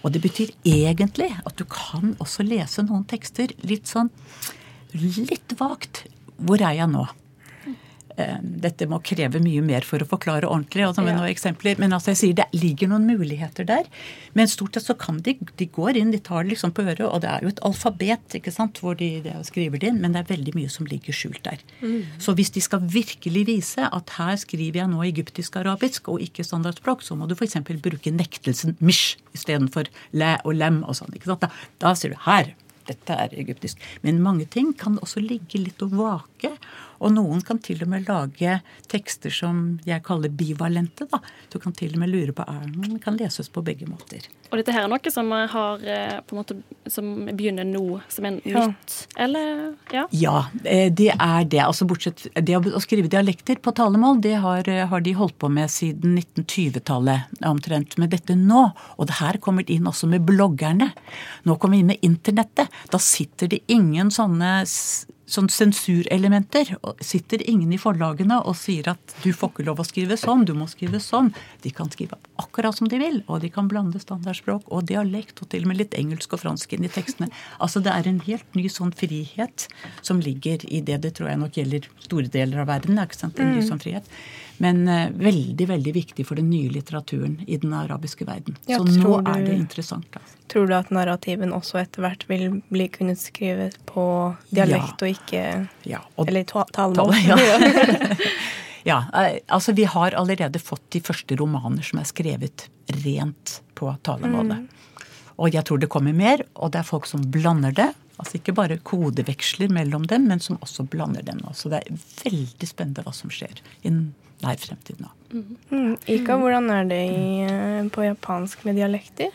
Og det betyr egentlig at du kan også lese noen tekster litt sånn litt vagt. Hvor er jeg nå? Eh, dette må kreve mye mer for å forklare ordentlig. Altså med ja. noen eksempler. Men altså jeg sier det ligger noen muligheter der. Men stort sett så kan de De går inn, de tar det liksom på øret. Og det er jo et alfabet ikke sant, hvor de, de skriver det inn, men det er veldig mye som ligger skjult der. Mm. Så hvis de skal virkelig vise at her skriver jeg nå egyptisk-arabisk og ikke standardspråk, så må du f.eks. bruke nektelsen mish istedenfor læ og lem og sånn. ikke sant? Da, da sier du her. Dette er egyptisk. Men mange ting kan også ligge litt og vake. Og noen kan til og med lage tekster som jeg kaller bivalente. da. Du kan til og med lure på er den kan leses på begge måter. Og dette her er noe som har eh, på en måte, som begynner nå, som er nytt? Eller? Ja. ja, eh, det er det. Altså bortsett Det å skrive dialekter på talemål, det har, eh, har de holdt på med siden 1920-tallet omtrent. Med dette nå. Og det her kommer inn også med bloggerne. Nå kommer vi inn med internettet. Da sitter det ingen sånne sånn sensurelementer. Sitter ingen i forlagene og sier at du får ikke lov å skrive sånn, du må skrive sånn. De kan skrive akkurat som de vil, og de kan blande standardspråk og dialekt, og til og med litt engelsk og fransk inn i tekstene. Altså Det er en helt ny sånn frihet som ligger i det. Det tror jeg nok gjelder store deler av verden. ikke sant, en ny mm. sånn frihet. Men uh, veldig veldig viktig for den nye litteraturen i den arabiske verden. Ja, Så nå du, er det interessant. Altså. Tror du at narrativen også etter hvert vil bli kunnet skrevet på dialekt ja. og ikke ja, og, Eller talemål? Ja. (laughs) (laughs) ja, eh, altså vi har allerede fått de første romaner som er skrevet rent på talemålet. Mm. Og jeg tror det kommer mer, og det er folk som blander det. Altså ikke bare kodeveksler mellom dem, men som også blander dem. Så det er veldig spennende hva som skjer innen nær fremtid nå. Mm. Ika, hvordan er det i, eh, på japansk med dialekter?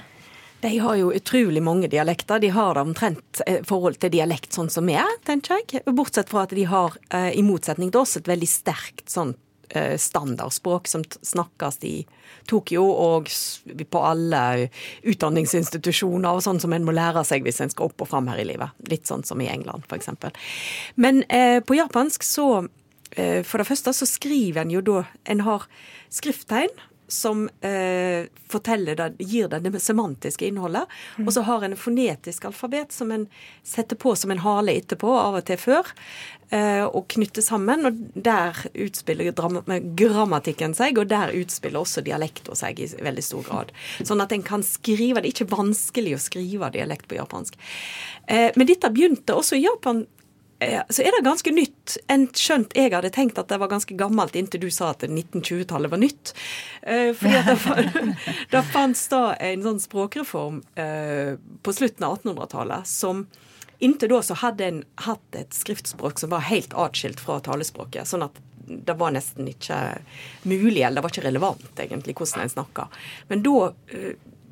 De har jo utrolig mange dialekter. De har det omtrent eh, forhold til dialekt sånn som vi er, tenker jeg. Bortsett fra at de har, eh, i motsetning til oss, et veldig sterkt sånn standardspråk som snakkes i Tokyo og på alle utdanningsinstitusjoner og sånn som en må lære seg hvis en skal opp og fram her i livet. Litt sånn som i England, f.eks. Men eh, på japansk så for det første så skriver en jo da En har skrifttegn som eh, det, gir det det semantiske innholdet. Mm. Og så har en fonetisk alfabet som en setter på som en hale etterpå, av og til før, eh, og knytter sammen. Og der utspiller grammatikken seg, og der utspiller også dialekten seg i veldig stor grad. Sånn at en kan skrive Det er ikke vanskelig å skrive dialekt på japansk. Eh, men dette begynte også i Japan Eh, så er det ganske nytt. En skjønt jeg hadde tenkt at det var ganske gammelt inntil du sa at 1920-tallet var nytt. Eh, fordi at det, (laughs) (laughs) det fantes da en sånn språkreform eh, på slutten av 1800-tallet som Inntil da så hadde en hatt et skriftspråk som var helt atskilt fra talespråket. sånn at det var nesten ikke mulig, eller det var ikke relevant egentlig hvordan en snakka. Men da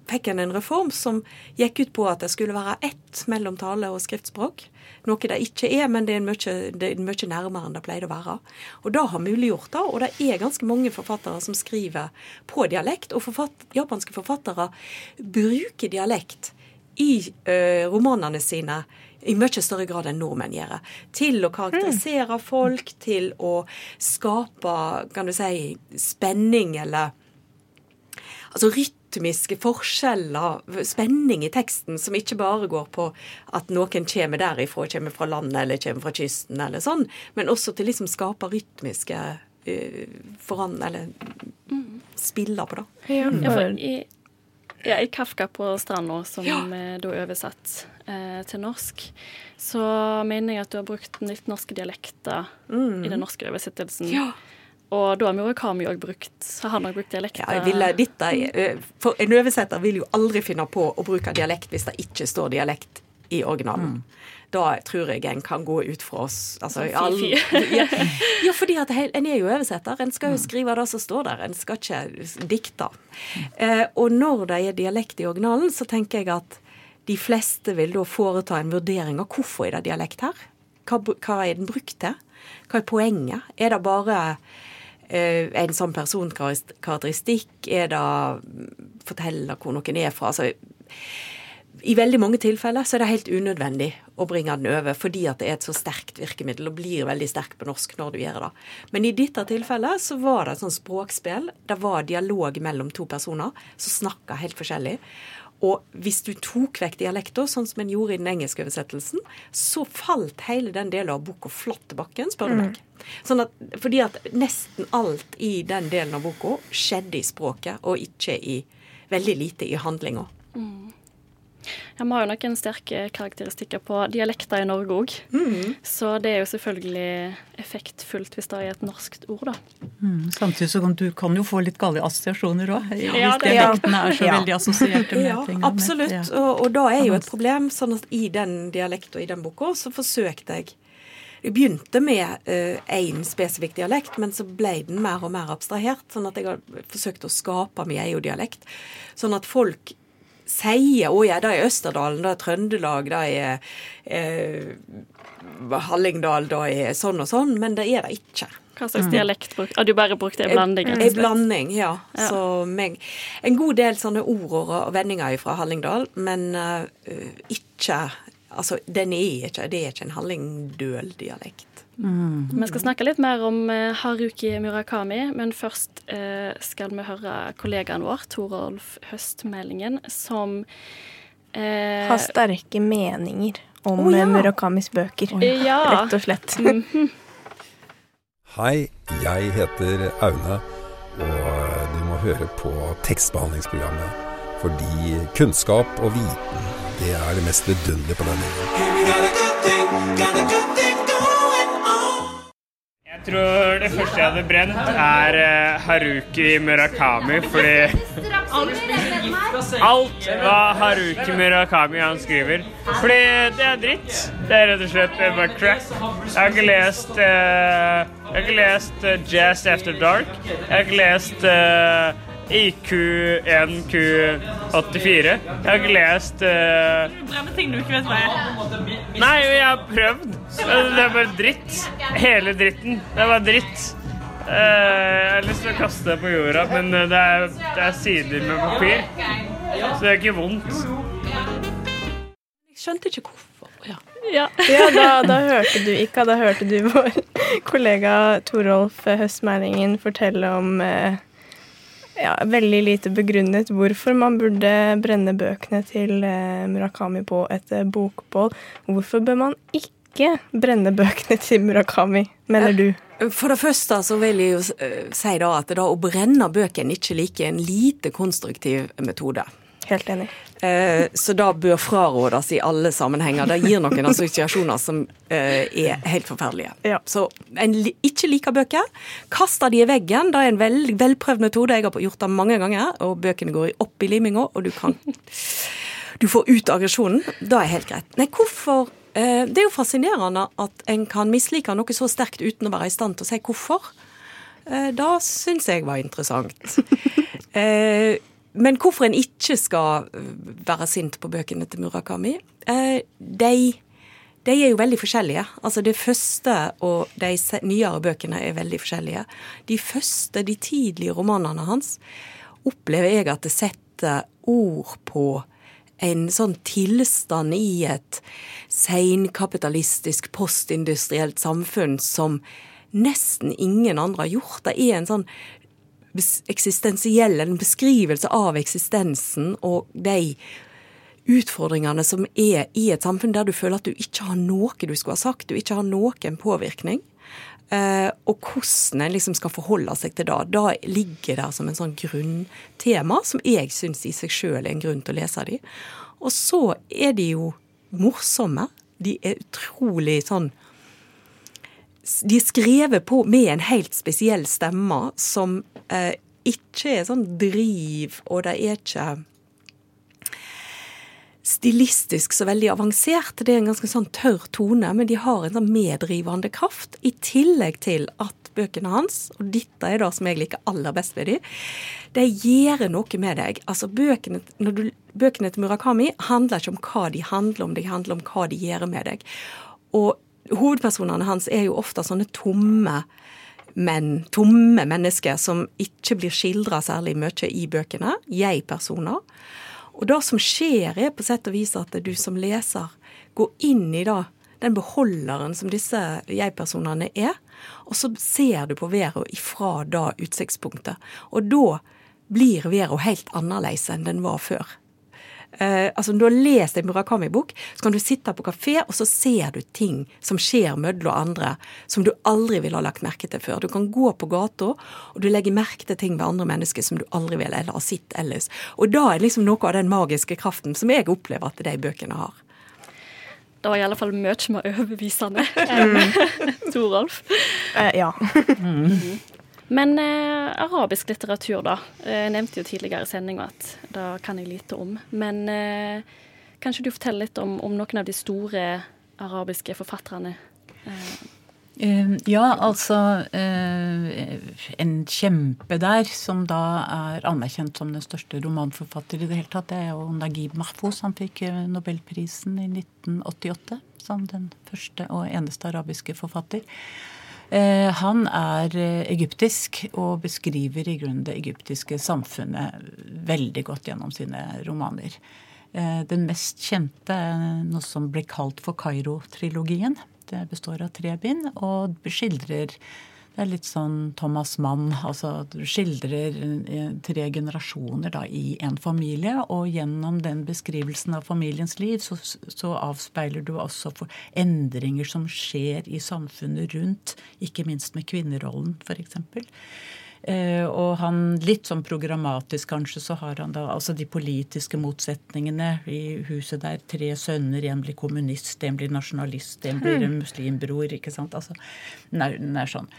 fikk en en reform som gikk ut på at det skulle være ett mellom tale- og skriftspråk. Noe det ikke er, men det er, mye, det er mye nærmere enn det pleide å være. Og det har muliggjort det, og det er ganske mange forfattere som skriver på dialekt. Og forfatt, japanske forfattere bruker dialekt i ø, romanene sine i mye større grad enn nordmenn gjør. Til å karakterisere mm. folk, til å skape kan du si, spenning eller Altså rytme rytmiske forskjeller, spenning i teksten, som ikke bare går på at noen kommer derifra, kommer fra landet eller kommer fra kysten, eller sånn, men også til liksom skape rytmiske uh, foran... Eller mm. spiller på, da. Ja, for i, ja, i Kafka på stranda, som ja. er da oversatt eh, til norsk, så mener jeg at du har brukt litt norske dialekter mm. i den norske oversettelsen. Ja. Og da har Murakami òg brukt han har brukt dialekt? Ja, ville, dette, eh, for En oversetter vil jo aldri finne på å bruke dialekt hvis det ikke står dialekt i originalen. Da tror jeg en kan gå ut fra oss. Altså, all- fy-fy. (laughs) ja, ja, fordi at hei- en er jo oversetter. En skal jo skrive det som står der. En skal ikke dikte. Eh, og når det er dialekt i originalen, så tenker jeg at de fleste vil da foreta en vurdering av hvorfor er det dialekt her. Hva, hva er den brukt til? Hva er poenget? Er det bare eh, en sånn personkarakteristikk? Er det forteller fortelle hvor noen er fra? Altså, i veldig mange tilfeller så er det helt unødvendig å bringe den over, fordi at det er et så sterkt virkemiddel og blir veldig sterkt på norsk når du gjør det. Men i dette tilfellet så var det et sånt språkspill. Det var dialog mellom to personer som snakka helt forskjellig. Og hvis du tok vekk dialekta, sånn som en gjorde i den engelske oversettelsen, så falt hele den delen av boka flatt til bakken, spør du Mm. Sånn at, fordi at nesten alt i den delen av boka skjedde i språket, og ikke i veldig lite i handlinga. Mm. Ja, Vi har jo noen sterke karakteristikker på dialekter i Norge òg. Mm. Så det er jo selvfølgelig effektfullt hvis det er et norskt ord, da. Mm, samtidig så kan du kan jo få litt gale assosiasjoner òg. Ja, hvis det- dialektene er så Ja. veldig assosierte med ja, ting. Absolutt. Ja. Og, og da er jo et problem. sånn at i den dialekten og i den boka så forsøkte jeg Jeg begynte med én spesifikk dialekt, men så ble den mer og mer abstrahert. Sånn at jeg har forsøkt å skape min egen dialekt. Sånn at folk sier 'Å ja, det er Østerdalen, det er Trøndelag, det er eh, Hallingdal, det er sånn og sånn', men det er det ikke. Hva slags dialekt brukte Har du bare brukt en blanding? En blanding, ja. Ja. Så meg, en god del sånne ord og vendinger fra Hallingdal, men uh, ikke Altså, den er ikke, det er ikke en hallingdøl-dialekt. Vi skal snakke litt mer om eh, Haruki Murakami, men først eh, skal vi høre kollegaen vår, Torolf Høstmeldingen, som eh, Har sterke meninger om oh, ja. eh, Murakamis bøker. Ja. (laughs) Rett og slett. Mhm. Hei, jeg heter Aune, og du må høre på tekstbehandlingsprogrammet. Fordi kunnskap og viten, det er det mest vidunderlige på denne. Jeg tror det første jeg hadde brent, er eh, Haruki Murakami, fordi alt hva Haruki Murakami han skriver Fordi det er dritt. Det er rett og slett bare crap. Jeg har ikke lest uh, Jeg har ikke lest eh, Jazz After Dark. Jeg har ikke lest eh, IQ1Q84. Jeg har ikke lest uh, Brenne ting du ikke vet hva er. Nei, jeg har prøvd. Det er bare dritt. Hele dritten. Det er bare dritt. Eh, jeg har lyst til å kaste det på jorda, men eh, det er, det er sider med papir. Så det er ikke vondt. Jeg skjønte ikke hvorfor. Ja. Ja. (laughs) Ja, da, da hørte du ikke, da hørte du vår (laughs) kollega Torolf Høstmeldingen fortelle om eh, ja, veldig lite begrunnet hvorfor man burde brenne bøkene til eh, Murakami på et eh, bokbål. Hvorfor bør man ikke brenne bøkene til Murakami, mener du? For det første så vil jeg jo eh, si da at da å brenne bøkene ikke liker en lite konstruktiv metode. Helt enig. Eh, så da bør frarådes i alle sammenhenger. Det gir noen assosiasjoner som eh, er helt forferdelige. Så en ikke liker bøker, kast de i veggen. Det er en vel, velprøvd metode. Jeg har gjort det mange ganger, og bøkene går opp i liminga, og du kan Du får ut aggresjonen. Det er helt greit. Nei, hvorfor eh, Det er jo fascinerende at en kan mislike noe så sterkt uten å være i stand til å si hvorfor. Da syns jeg var interessant. (laughs) Eh, men hvorfor en ikke skal øh, være sint på bøkene til Murakami eh, de, de er jo veldig forskjellige. Altså Det første og de nyere bøkene er veldig forskjellige. De første, de tidlige romanene hans, opplever jeg at det setter ord på en sånn tilstand i et seinkapitalistisk, postindustrielt samfunn som nesten ingen andre har gjort. Det er en sånn bes- eksistensiell, en beskrivelse av eksistensen og de utfordringene som er i et samfunn der du føler at du ikke har noe du skulle ha sagt, du ikke har noen påvirkning. Eh, og hvordan en liksom skal forholde seg til det. Da ligger der som en sånn grunntema som jeg syns i seg sjøl er en grunn til å lese de. Og så er de jo morsomme. De er utrolig sånn de er skrevet på med en helt spesiell stemme som eh, ikke er sånn driv, og det er ikke stilistisk så veldig avansert. Det er en ganske sånn tørr tone, men de har en sånn meddrivende kraft. I tillegg til at bøkene hans, og dette er det som jeg liker aller best ved dem, de gjør noe med deg. Altså bøkene, du, bøkene til Murakami handler ikke om hva de handler om, de handler om hva de gjør med deg. Og hovedpersonene hans er jo ofte sånne tomme menn, tomme mennesker som ikke blir skildra særlig mye i bøkene. Jeg-personer. Og det som skjer, er på sett og vis at du som leser går inn i det, den beholderen som disse jeg-personene er, og så ser du på verden ifra det utsiktspunktet. Og da blir verden helt annerledes enn den var før. Eh, altså Når du har lest en Murakami-bok, så kan du sitte på kafé, og så ser du ting som skjer mellom andre, som du aldri ville ha lagt merke til før. Du kan gå på gata, og du legger merke til ting ved andre mennesker som du aldri ville eller har sett ellers. Og da er liksom noe av den magiske kraften som jeg opplever at de bøkene har. Det var i alle fall mye mer overbevisende enn (laughs) Torolf. Eh, ja. (laughs) Men eh, arabisk litteratur, da. Eh, Jeg nevnte jo tidligere i sendinga at det kan jeg lite om. Men eh, kanskje du forteller litt om, om noen av de store arabiske forfatterne? Eh, Ja, altså eh, En kjempe der, som da er anerkjent som den største romanforfatter i det hele tatt, det er jo Nagib Mahfouz. Han fikk eh, nobelprisen i 1988 som den første og eneste arabiske forfatter. Eh, Han er eh, egyptisk og beskriver i grunnen det egyptiske samfunnet veldig godt gjennom sine romaner. Eh, Den mest kjente er noe som blir kalt for Kairo-trilogien. Det består av tre bind og skildrer det er litt sånn Thomas Mann. altså du Skildrer eh, tre generasjoner da i en familie. Og gjennom den beskrivelsen av familiens liv så, så avspeiler du også for endringer som skjer i samfunnet rundt. Ikke minst med kvinnerollen, f.eks. Eh, og han, litt sånn programmatisk kanskje, så har han da altså de politiske motsetningene i huset der. Tre sønner, en blir kommunist, en blir nasjonalist, en blir en muslimbror. ikke sant, altså, nær, nær sånn.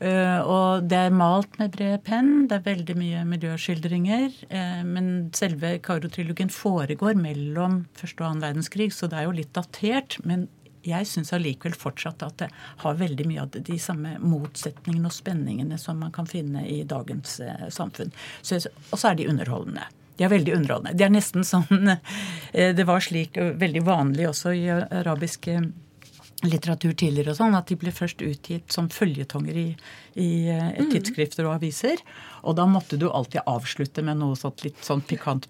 Eh, og det er malt med bred penn, det er veldig mye miljøskildringer. eh, men selve Karo-trilogien foregår mellom første og annen verdenskrig, så det er jo litt datert. men jeg syns allikevel fortsatt at det har veldig mye av de, samme motsetningene og spenningene som man kan finne i dagens eh, samfunn. Og så er de underholdende. De er veldig underholdende. De er nesten sånn (laughs) eh, Det var slik eh, veldig vanlig også i arabiske litteratur tidligere og sånn, at de ble først utgitt som følgetonger i, i eh, Mm. tidsskrifter og aviser. Og da måtte du alltid avslutte med noe sånt litt sånn pikant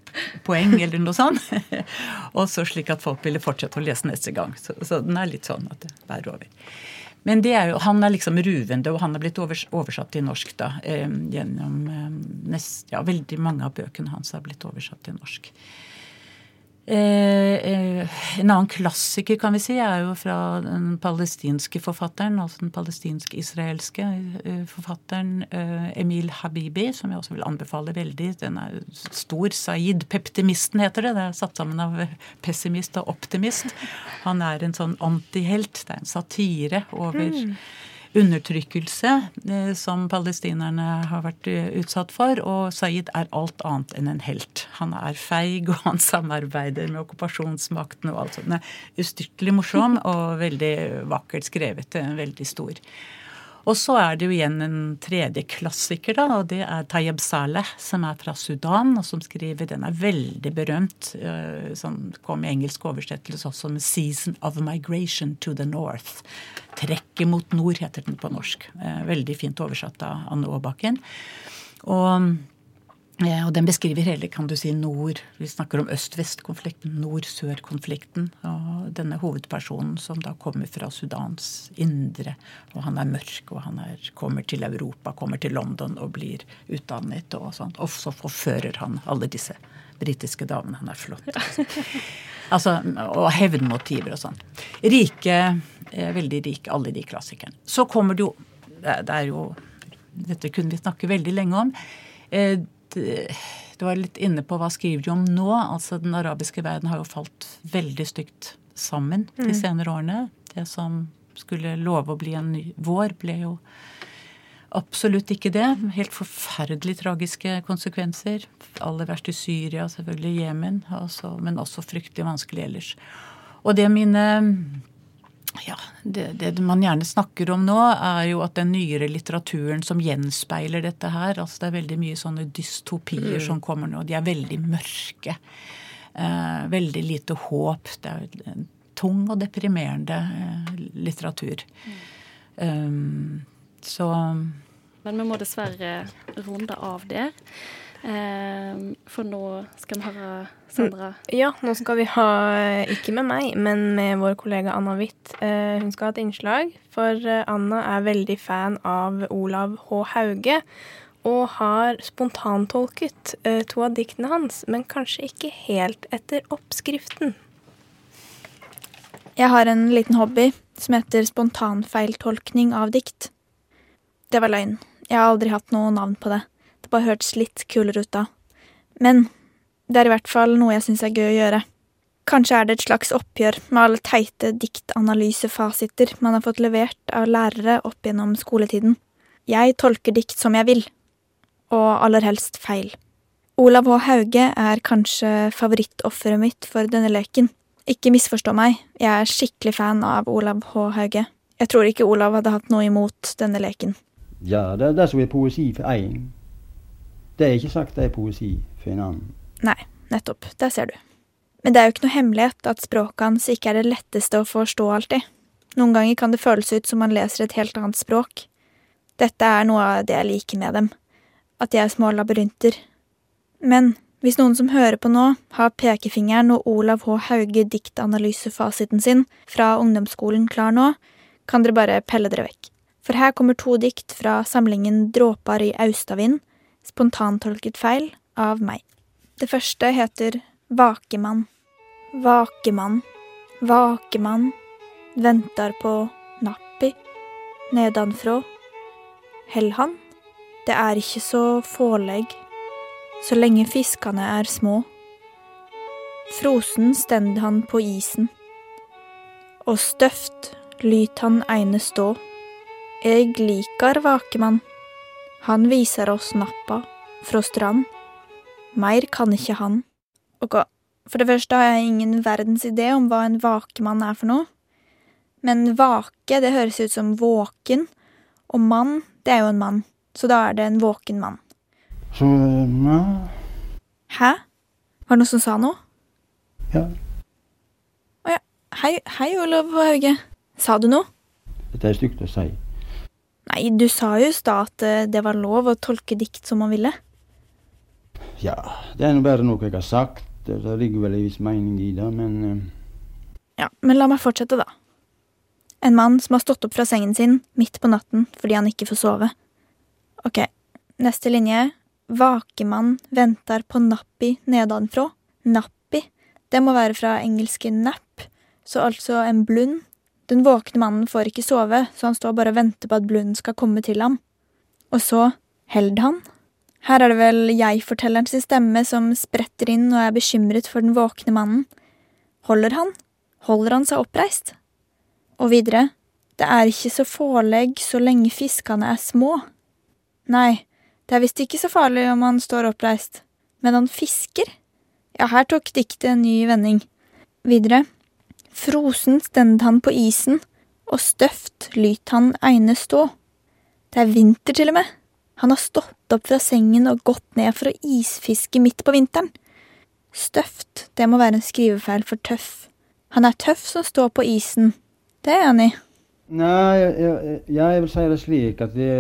poeng eller noe sånt. (laughs) og så slik at folk ville fortsette å lese neste gang. Så, så den er litt sånn at det bærer over. Men det er jo, han er liksom ruvende, og han er blitt overs, oversatt til norsk da, eh, gjennom eh, nest, Ja, veldig mange av bøkene hans er blitt oversatt til norsk. Eh, en annen klassiker kan vi si, er jo fra den palestinske forfatteren, altså den palestinsk-israelske eh, forfatteren eh, Emil Habibi, som jeg også vil anbefale veldig. Den er stor. Saeed Peptimisten heter det. Det er satt sammen av pessimist og optimist. Han er en sånn antihelt. Det er en satire over Mm. Undertrykkelse eh, som palestinerne har vært eh, utsatt for. Og Saeed er alt annet enn en helt. Han er feig, (laughs) og han samarbeider med okkupasjonsmakten og alt sånt. Den er ustyrtelig morsom og veldig vakkert skrevet. eh, Veldig stor. Og så er det jo igjen en tredje klassiker, da, og det er Tayeb Saleh, som er fra Sudan, og som skriver Den er veldig berømt, eh, som kom i engelsk oversettelse også med 'Season of Migration to the North'. 'Trekket mot nord' heter den på norsk. Eh, Veldig fint oversatt av Anne Aabakken. Og og Den beskriver hele kan du si, nord Vi snakker om øst-vest-konflikten, nord-sør-konflikten. Og denne hovedpersonen som da kommer fra Sudans indre. Og han er mørk, og han er, kommer til Europa, kommer til London og blir utdannet. Og sånt. Og så forfører han alle disse britiske damene. Han er flott. Altså. (laughs) altså, og hevnmotiver og sånn. Rike, eh, veldig rike, alle de klassikerne. Så kommer det jo Det det er jo Dette kunne vi snakke veldig lenge om. Eh, Du var litt inne på hva skriver du om nå. altså Den arabiske verden har jo falt veldig stygt sammen de Mm. senere årene. Det som skulle love å bli en ny vår, ble jo Absolutt ikke det. Helt forferdelig tragiske konsekvenser. Aller verst i Syria, selvfølgelig Jemen, men også fryktelig vanskelig ellers. Og det mine ja, det, det, man gjerne snakker om nå, er jo at den nyere litteraturen som gjenspeiler dette her altså Det er veldig mye sånne dystopier mm. som kommer nå. De er veldig mørke. Eh, veldig lite håp. Det er tung og deprimerende eh, litteratur. Mm. Um, så Men vi må dessverre runde av der. Eh, for nå skal vi høre Sandra. Mm. Ja, nå skal vi ha, ikke med meg, men med vår kollega Anna Witt. Eh, hun skal ha et innslag, for eh, Anna er veldig fan av Olav H. Hauge. Og har spontantolket to av diktene hans, men kanskje ikke helt etter oppskriften. Jeg har en liten hobby som heter spontanfeiltolkning av dikt. Det var løgn. Jeg har aldri hatt noe navn på det. Bare hørtes litt kulere ut da. Men det er i hvert fall noe jeg syns er gøy å gjøre. Kanskje er det et slags oppgjør med alle teite diktanalysefasiter man har fått levert av lærere opp gjennom skoletiden. Jeg tolker dikt som jeg vil, og aller helst feil. Olav H. Hauge er kanskje favorittofferet mitt for denne leken. Ikke misforstå meg, jeg er skikkelig fan av Olav H. Hauge. Jeg tror ikke Olav hadde hatt noe imot denne leken. Ja, det er det som er poesi for én. Det er ikke sagt det er poesi finner han. Nei, nettopp. Der ser du. Men det er jo ikke noe hemmelighet at språket hans ikke er det letteste å forstå alltid. Noen ganger kan det føles ut som man leser et helt annet språk. Dette er noe av det jeg liker med dem. At de er små labyrinter. Men hvis noen som hører på nå, har pekefingeren og Olav H. Hauge diktanalysefasiten sin fra ungdomsskolen klar nå, kan dere bare pelle dere vekk. For her kommer to dikt fra samlingen Dråpar i austavind, spontantolket feil, av meg. Det første heter Vakemann. Vakemann, vakemann, ventar på Nappi, nedanfrå. Hell han, det er ikke så fålegg, så lenge fiskane er små. Frosen stend han på isen, og støft lyt han eine stå. Eg likar vakemann, han viser oss nappa fra strand. Mer kan ikke han. Ok, for det første har jeg ingen verdens idé om hva en vakemann er for noe. Men vake, det høres ut som våken, og mann, det er jo en mann. Så da er det en våken mann. Hæ? Var det noen som sa noe? Ja. Å ja. Hei, hei, Olav Hauge. Sa du noe? Dette er stygt å si. Nei, du sa jo i stad at eh, det var lov å tolke dikt som man ville. Ja, det er nå bare noe jeg har sagt. Det, ligger vel en viss mening i det, men uh... Ja, men la meg fortsette, da. En mann som har stått opp fra sengen sin midt på natten fordi han ikke får sove. Ok, neste linje. Vakemann venter på Nappi nedanfrå. Nappi, det må være fra engelske nap, så altså en blund. Den våkne mannen får ikke sove, så han står bare og venter på at blunden skal komme til ham. Og så held han her er det vel jeg-fortelleren sin stemme som spretter inn og er bekymret for den våkne mannen. Holder han? Holder han seg oppreist? Og videre, det er ikke så forlegg så lenge fiskene er små. Nei, det er visst ikke så farlig om han står oppreist, men han fisker. Ja, her tok diktet en ny vending. Videre, frosen stend han på isen, og støft lyt han eine stå. Det er vinter til og med. Han har stått opp fra sengen og gått ned for å isfiske midt på vinteren. Støft, det må være en skrivefeil for tøff. Han er tøff som står på isen. Det er han i. Nei, jeg, jeg, jeg, vil si det slik at det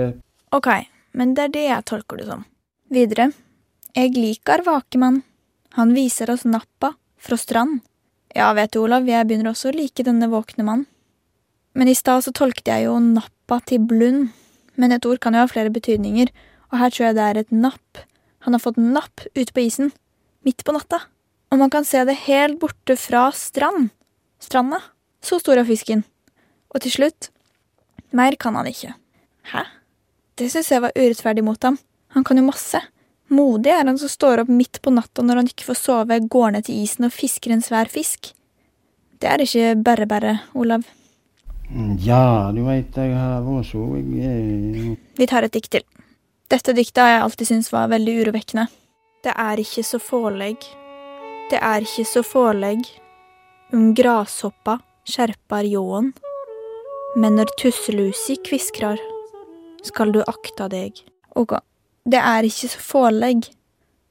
Ok, men det er det jeg tolker det som. Videre. Jeg liker vakemann. Han viser oss nappa fra strand. Ja, vet du, Olav, jeg begynner også å like denne våkne mann. Men i stad så tolket jeg jo nappa til blund men et ord kan jo ha flere betydninger, og her tror jeg det er et napp. Han har fått napp ute på isen, midt på natta. Og man kan se det helt borte fra strand. Stranda. Så stor er fisken. Og til slutt mer kan han ikke. Hæ? Det syns jeg var urettferdig mot ham. Han kan jo masse. Modig er han som står opp midt på natta når han ikke får sove, går ned til isen og fisker en svær fisk. Det er ikke bare bare, Olav. Ja, du veit jeg har vært så Jeg er Vi tar et dikt til. Dette diktet har jeg alltid syntes var veldig urovekkende. Det er ikke så fåleg, det er ikke så fåleg, om grashoppa skjerpar ljåen. Men når tusselusi kviskrar, skal du akta deg. Ok, det er ikke så fåleg.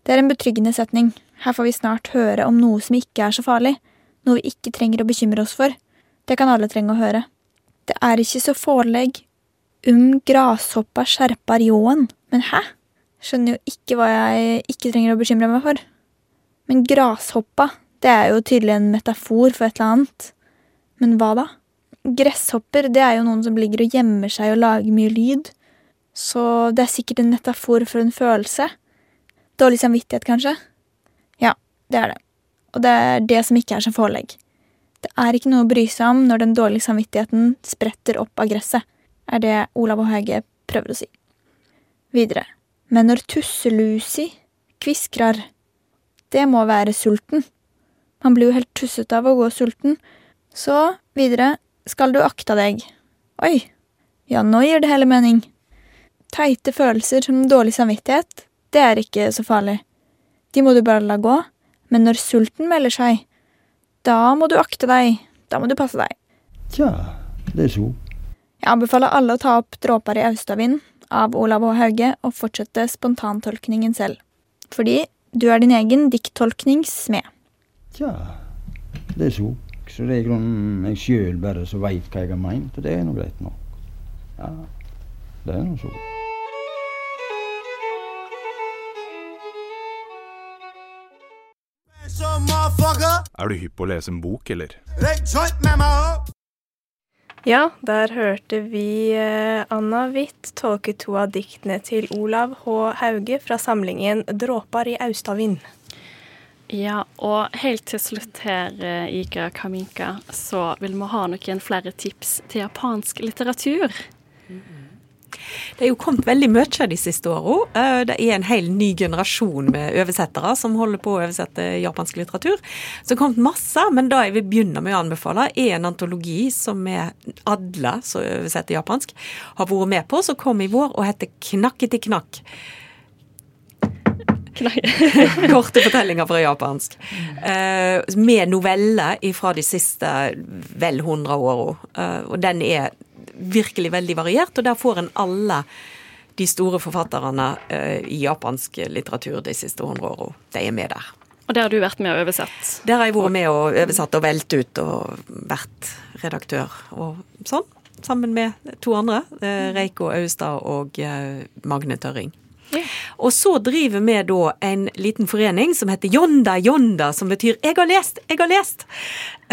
Det er en betryggende setning. Her får vi snart høre om noe som ikke er så farlig, noe vi ikke trenger å bekymre oss for. Det kan alle trenge å høre. Det er ikke så fåleg, um grashoppa skjerpar ljåen. Men hæ? Skjønner jo ikke hva jeg ikke trenger å bekymre meg for. Men grashoppa, det er jo tydelig en metafor for et eller annet. Men hva da? Gresshopper, det er jo noen som ligger og gjemmer seg og lager mye lyd. Så det er sikkert en metafor for en følelse. Dårlig samvittighet, kanskje? Ja, det er det. Og det er det som ikke er som forelegg. Det er ikke noe å bry seg om når den dårlige samvittigheten spretter opp av gresset, er det Olav og Hauge prøver å si. Videre. Men når tusselusi kviskrar, det må være sulten. Man blir jo helt tussete av å gå sulten. Så videre skal du akta deg. Oi, ja, nå gir det hele mening. Teite følelser som dårlig samvittighet, det er ikke så farlig. De må du bare la gå. Men når sulten melder seg, da må du akte deg. Da må du passe deg. Tja, det er så. Jeg anbefaler alle å ta opp 'Dråper i Austavind' av Olav H. Hauge og fortsette spontantolkningen selv. Fordi du er din egen dikttolkningssmed. Tja, det er så. Så det er i grunnen jeg sjøl bare som veit hva jeg har meint, og det er nå greit nok. Ja, det er nå så. Er du hypp på å lese en bok, eller? Ja, der hørte vi eh, Anna Witt tolke to av diktene til Olav H. Hauge fra samlingen 'Dråpar i Austavind'. Ja, og helt til slutt her, eh, Ika Kaminka, så vil vi ha noen flere tips til japansk litteratur. Det er jo kommet veldig mye de siste åra. Det er en hel ny generasjon med oversettere som holder på å oversette japansk litteratur. Så det har kommet masse, men det jeg vil begynne med å anbefale, er en antologi som er alle som oversetter japansk, har vært med på, som kom i vår og heter Knakketi knakk. (laughs) Korte fortellinger fra japansk. Eh, med noveller fra de siste vel 100 åra. Eh, og den er virkelig veldig variert, og der får en alle de store forfatterne eh, i japansk litteratur de siste 100 åra. De er med der. Og der har du vært med og oversatt? Der har jeg vært med og oversatt og velt ut og vært redaktør og sånn. Sammen med to andre. Reiko Austad og Magne Tørring. Og så driver vi da en liten forening som heter Jonda Jonda, som betyr 'jeg har lest, jeg har lest'.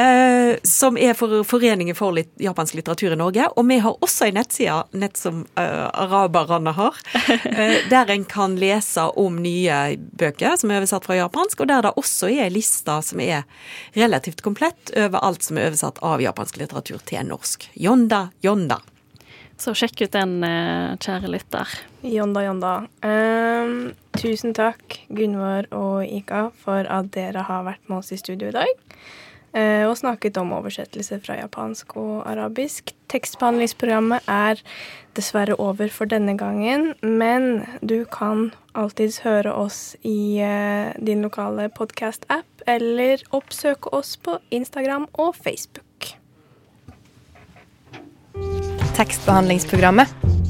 Uh, som er for Foreningen for litt, japansk litteratur i Norge. Og vi har også ei nettside, nett som uh, araberne har, uh, (laughs) der en kan lese om nye bøker som er oversatt fra japansk, og der det også er ei liste som er relativt komplett over alt som er oversatt av japansk litteratur til norsk. Jonda Jonda. Så sjekk ut den, kjære lytter. Jonda, jonda. Um, tusen takk, Gunvor og Ika, for at dere har vært med oss i studio i dag. Uh, og snakket om oversettelse fra japansk og arabisk. Tekstbehandlingsprogrammet er dessverre over for denne gangen, men du kan alltids høre oss i uh, din lokale podkast-app, eller oppsøke oss på Instagram og Facebook. Tekstbehandlingsprogrammet.